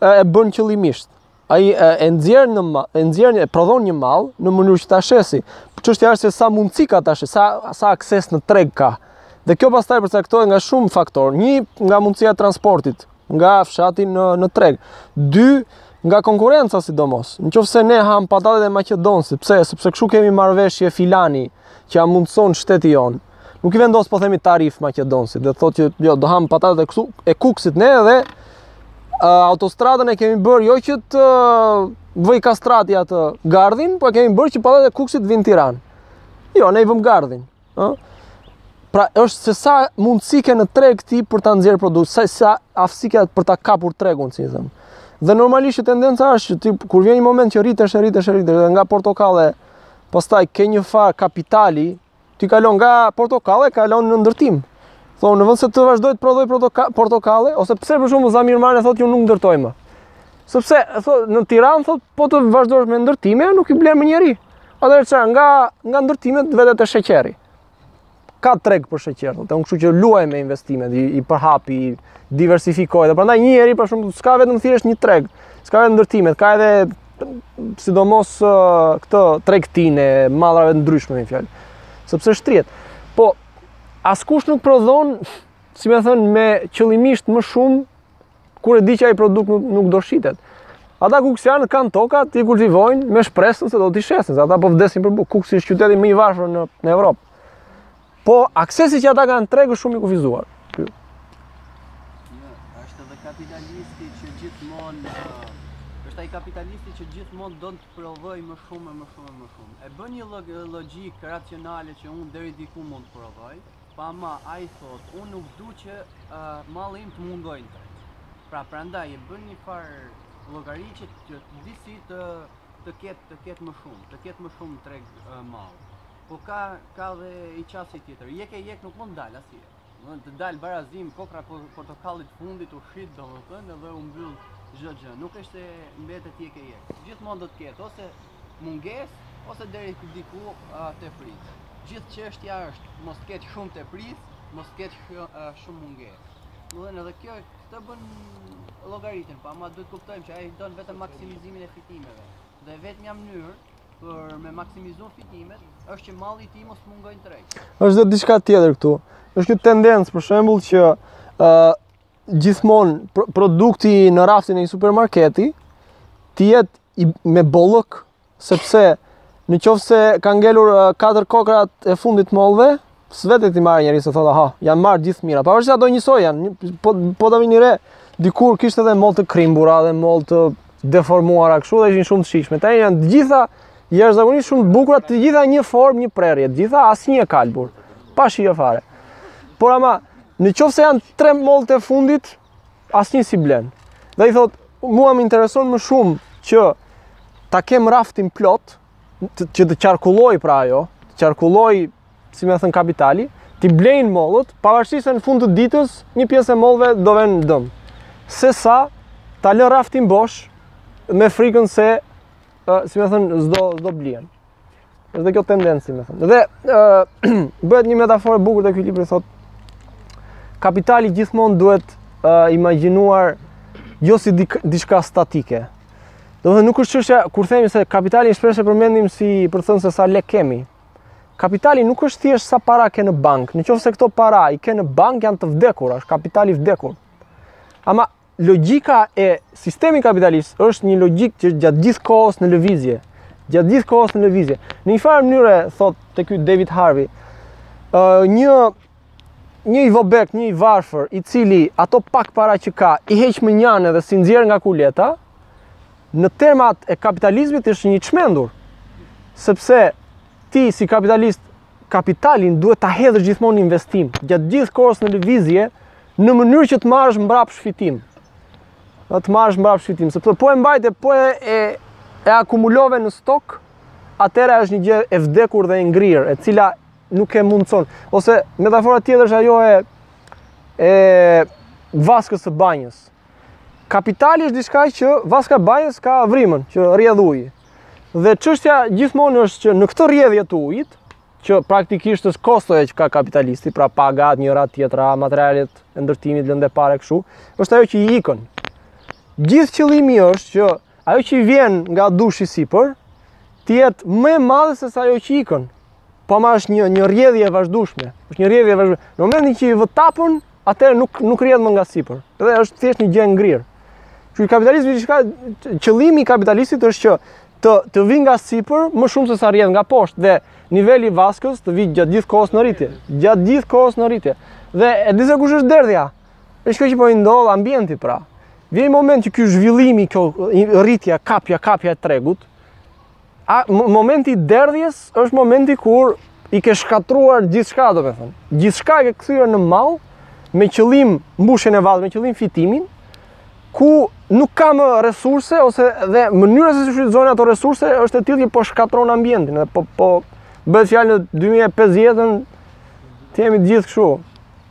S6: e bën
S1: qëllimisht. Ai e nxjerr në e nxjerr e prodhon një mall në mënyrë që ta shesi. Çështja është se sa mundësi ka ta shesë, sa sa akses në treg ka. Dhe kjo pastaj përcaktohet nga shumë faktorë. Një nga mundësia e transportit nga fshati në në treg. Dy nga konkurrenca sidomos. Në qoftë se ne ham patatet e maqedonasit, pse? Sepse kshu kemi marrëveshje filani që ia mundëson shteti jonë. Nuk i vendos po themi tarifë maqedonasit dhe thotë që jo, do ham patatet e këtu e Kuksit ne dhe uh, autostradën e kemi bërë jo që të uh, vëjë Kastrati atë gardhin, po e kemi bërë që patatet e Kuksit të vijnë Tiranë. Jo, ne i vëmë gardhin, ë? Pra është se sa mundësi ke në treg ti për ta nxjerrë produktin, sa sa aftësi ke për ta kapur tregun, si i them. Dhe normalisht tendenca është që ti kur vjen një moment që rritesh, rritesh, rritesh dhe nga portokalle, pastaj ke njëfarë kapitali ti kalon nga portokalle, kalon në ndërtim. Thotë, në vend se të vazhdoj të prodhoj portokalle, ose pse për shembull Zamir Mane thotë, unë nuk ndërtoj më. Sepse, thotë, në Tiranë, thotë, po të vazhdoj me ndërtime, nuk i blen më njeri. Atëherë nga, nga ndërtimet të vete te sheqeri. Ka treg për sheqer, thotë, unë kështu që luaj me investimet, i, i përhap, i diversifikoj, dhe prandaj njeri, për shembull, s'ka vetëm thjesht një treg, s'ka vetëm ndërtimet, ka edhe sidomos këtë tregtinë e mallrave të ndryshme me fjalë. Sepse shtrihet. Po askush nuk prodhon, si me thënë, me qëllimisht më shumë kur e di që ai produkt nuk, nuk do shitet. Ata kuksianët kanë tokat, i kultivojnë me shpresën se do t'i shesin, se ata po vdesin për bukë. Kuksi është qyteti më i varfër në, në Evropë. Po, aksesi që ata kanë në treg është shumë i kufizuar. Ky.
S3: Jo, është edhe kapitalisti që gjithmonë është ai kapitalisti që gjithmonë don të prodhojë më shumë e më shumë e më shumë. E bën një log logjikë racionale që unë deri diku mund të prodhoj, po ama ai thotë, unë nuk du që uh, malli im të mungojë në treg. Pra prandaj e bën një farë llogarie që të disi të të ketë të ketë më shumë, të ketë më shumë treg uh, mall. Po ka ka dhe një qasje tjetër. Jek e jek nuk mund dalë asnjëherë të dalë barazim kokrra po, portokallit fundit u shit domethënë dhe u mbyll çdo gjë. Nuk është se mbetet jek e jek. Gjithmonë do të ketë ose mungesë ose deri ku diku tepricë. Gjithë çështja është mos të ketë shumë tepricë, mos të ketë shumë mungesë. Dhe edhe kjo këtë bën llogaritën, pa po ama duhet kuptojmë që ai don vetëm maksimizimin e fitimeve. Dhe vetëm jam mënyrë për me maksimizu fitimet, është që malli të mos mungojë në treg.
S1: është dhe diçka tjetër këtu. është një tendencë, për shembul, që uh, gjithmonë produkti në raftin e një supermarketi, të jetë me bollëk, sepse në qoftë se ka ngelur uh, 4 kokrat e fundit të mollëve, S'vete t'i marrë njeri se thotë aha, janë marrë gjithë të mirat. Pavarësisht se ato njësoj janë, po po ta vini re. Dikur kishte edhe mollë të krimbura dhe mollë të deformuara kështu dhe ishin shumë të shijshme. Tani janë të gjitha jashtëzakonisht shumë të bukura, të gjitha një formë, një prerje, të gjitha asnjë e kalbur. Pa shije fare. Por ama, në qoftë se janë tre mollë të fundit, asnjë s'i blen. Dhe ai thotë, mua më intereson më shumë që ta kem raftin plot, që të qarkulloj pra ajo, të qarkulloj si me thënë kapitali, t'i blejnë mollët, pavarësisht se në fund të ditës një pjesë e mollëve do venë dëm. Se sa ta lë raftin bosh me frikën se uh, si me thënë s'do s'do blihen. Është kjo tendencë, si me thënë. Dhe uh, bëhet një metaforë e bukur te ky libër thotë kapitali gjithmonë duhet uh, imagjinuar jo si diçka statike. Domethënë nuk është çështja kur themi se kapitali shpesh e përmendim si për të thënë se sa lekë kemi, Kapitali nuk është thjesht sa para ke në bankë. Në qoftë se këto para i ke në bankë janë të vdekura, është kapital i vdekur. Ama logjika e sistemit kapitalist është një logjikë që gjatë gjithë kohës në lëvizje. Gjatë gjithë kohës në lëvizje. Në një farë mënyre thotë ky David Harvey, ë uh, një një i vobekt, një i varfër, i cili ato pak para që ka, i heq mënjanë dhe s'i nxjerr nga kuleta, në termat e kapitalizmit është një i çmendur. Sepse ti si kapitalist kapitalin duhet ta hedhësh gjithmonë investim gjatë gjithë kohës në lëvizje në mënyrë që të marrësh mbrapsht fitim. Dhe të marrësh mbrapsht fitim, sepse po e mbajte, po e e, e akumulove në stok, atëherë është një gjë e vdekur dhe e ngrirë, e cila nuk e mundëson. Ose metafora tjetër është ajo e e vaskës së banjës. Kapitali është diçka që vaska e banjës ka vrimën, që rrjedh uji. Dhe çështja gjithmonë është që në këtë rrjedhje të ujit, që praktikisht është kostoja që ka kapitalisti, pra pagat, njëra, tjetra, materialet e ndërtimit, lënda e parë, kështu, është ajo që i ikën. Gjithë qëllimi është që Ajo që i vjen nga dushi sipër, të jetë më e madhe se sa ajo që ikën. Po ama është një një rrjedhje e vazhdueshme. Është një rrjedhje e vazhdueshme. Në momentin që i vë tapën, atëherë nuk nuk rrjedh më nga sipër. Dhe është thjesht një gjë e ngrirë. Që kapitalizmi diçka qëllimi i kapitalistit është që të të vijë nga sipër më shumë se sa rrjedh nga poshtë dhe niveli i vaskës të vijë gjatë gjithë kohës në rritje, gjatë gjithë kohës në rritje. Dhe e di se kush është derdhja, Është kjo që po i ndodh ambientit pra. Vjen moment që ky zhvillimi, kjo rritja, kapja, kapja e tregut. A momenti i derdhjes është momenti kur i ke shkatërruar gjithçka, domethënë. Gjithçka e ke kthyer në mall me qëllim mbushjen e vazos, me qëllim fitimin, ku nuk ka më resurse ose dhe mënyra se si shfrytëzojnë ato resurse është e tillë që po shkatërron ambientin dhe po po bëhet fjalë në 2050-ën të jemi të gjithë kështu.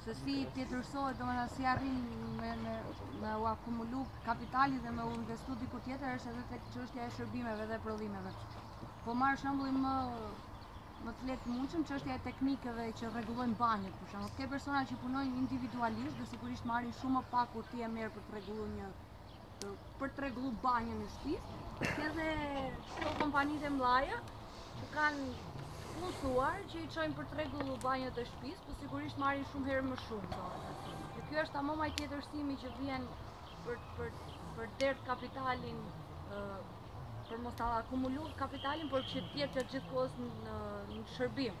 S7: Se si tjetërsohet, domethënë si arrin me, me, me u akumulu kapitali dhe me u investu diku tjetër, është edhe tek çështja e shërbimeve dhe prodhimeve. Po marr shembullin më, më të lehtë mundshëm, çështja e teknikeve që rregullojnë banjot, për shembull. Ke persona që punojnë individualisht dhe sigurisht marrin shumë më pak kur ti e merr për të rregullu një për të rregullu banjën e shtëpisë, ke dhe këto kompanitë e mëdha që kanë punësuar që i çojnë për të rregullu banjën e shtëpisë, po sigurisht marrin shumë herë më shumë këto. Dhe kjo është tamam ai tjetërsimi që vjen për për për derdh kapitalin për mos ta akumulu kapitalin, por që të jetë gjithë kohës në shërbim.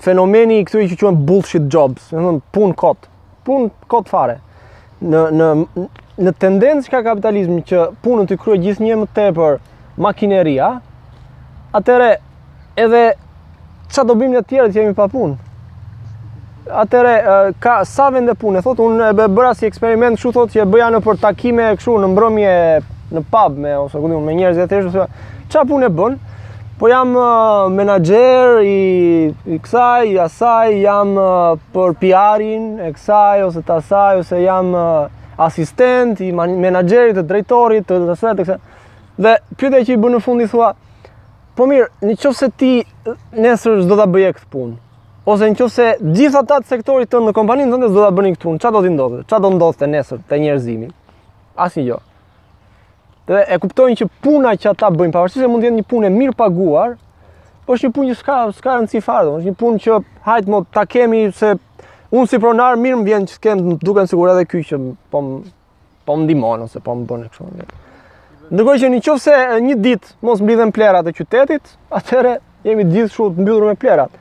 S1: fenomeni i këtyre që quhen bullshit jobs, do të thotë punë kot, punë kot fare. Në në në tendencë ka kapitalizmi që punët t'i kryejë gjithnjë më tepër makineria, atëherë edhe ça do bëjmë ne të tjerët që jemi pa punë? Atëherë, ka sa vende pune, thotë, unë e bëra si eksperiment, kshu thotë që e bëja në për takime, kështu, në mbrëmje, në pub, me, ose këtë, me njerëz të thjeshtë, ça pune bën, po jam uh, menaxher i, i kësaj, i asaj, jam uh, për PR-in e kësaj, ose të asaj, ose jam uh, asistent i menaxherit, të drejtorit, të të të të Dhe pyetja që i bën në fund i thua, po mirë, në qoftë se ti nesër s'do ta bëje këtë punë, Ose në qoftë se gjithë ata të sektorit tënd në kompaninë tënde s'do ta bënin këtë punë, ça do t'i ndodhte, ça do ndodhte nesër te njerëzimi, asnjë gjë. Dhe e kuptojnë që puna që ata bëjnë, pavarësisht se mund të jetë një punë e mirëpaguar, po është një punë që s'ka s'ka rëndësi fare, është një punë që hajt mo ta kemi se unë si pronar mirë më vjen që t'kem duken sikur edhe ky që po po më ndihmon ose po më bën kështu në. Ndërkohë që në qoftë se një ditë mos mblidhen plehrat e qytetit, atëherë jemi gjithë kshu të mbytur me plehrat.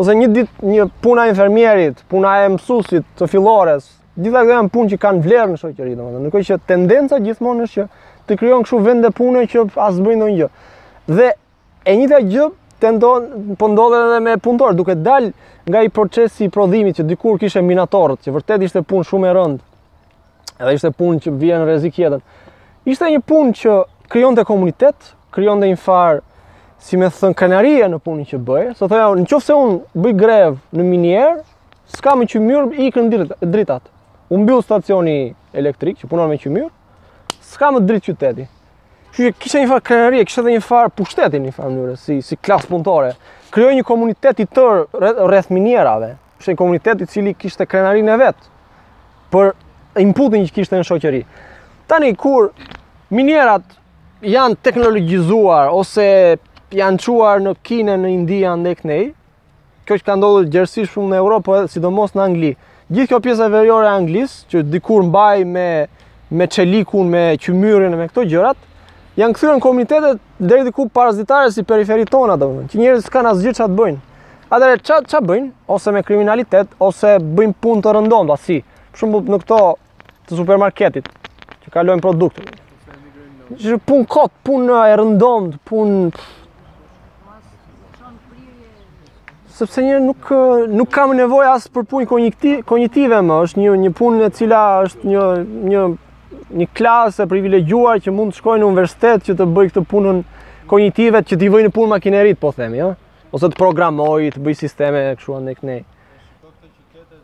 S1: Ose një ditë një puna e infermierit, puna e mësuesit të fillores, gjitha këto janë punë që kanë vlerë në shoqëri, domethënë. Ndërkohë që tendenca gjithmonë është që të krijohen kështu vende pune që s' bëjnë ndonjë gjë. Dhe E njëjta gjë tenton po ndodh edhe me punëtorët duke dal nga procesi i prodhimit që dikur kishte minatorët, që vërtet ishte punë shumë e rëndë. Edhe ishte punë që vë në rrezik jetën. Ishte një punë që krijonte komunitet, krijonte një farë si me thënë krenarie në punën që bëj. Se thoja, në qoftë se unë bëj grevë në minierë, s'ka më qymyr ikën dritat. U mbyll stacioni elektrik që punon me qymyr. S'ka më dritë qyteti. Që kishte një farë krenarie, kishte dhe një farë pushteti në një farë mënyre, si, si klasë punëtore. Krijoi një komunitet i tërë rreth minierave. Është një komunitet i cili kishte krenarinë e vet për inputin që kishte në shoqëri. Tani, kur minierat janë teknologjizuar ose janë çuar në Kinë, në Indi, andej-këndej, Kjo që ka ndodhur gjerësisht shumë në Europë, po sidomos në Angli. Gjithë kjo pjesa veriore e Anglisë, që dikur mbahej me me çelikun, me qymyrin e me këto gjërat, janë kthyer në komunitete deri diku parazitare si periferitë tona, domethënë, që njerëzit s'kanë asgjë çfarë të bëjnë. Atëherë ç'a ç'a bëjnë? Ose me kriminalitet, ose bëjnë punë të rëndomta si, për shembull, në këto të supermarketit, që kalojnë produktet. Që punë kot, punë e rëndomtë, punë sepse një nuk nuk kam nevojë as për punë kognitiv, kognitive më, është një një punë e cila është një një një klasë e privilegjuar që mund të shkojë në universitet që të bëjë këtë punën kognitive që t'i vërë në punë makineritë, po themi, ëh, ose të programojë, të bëjë sisteme kështu
S3: andej-këtej.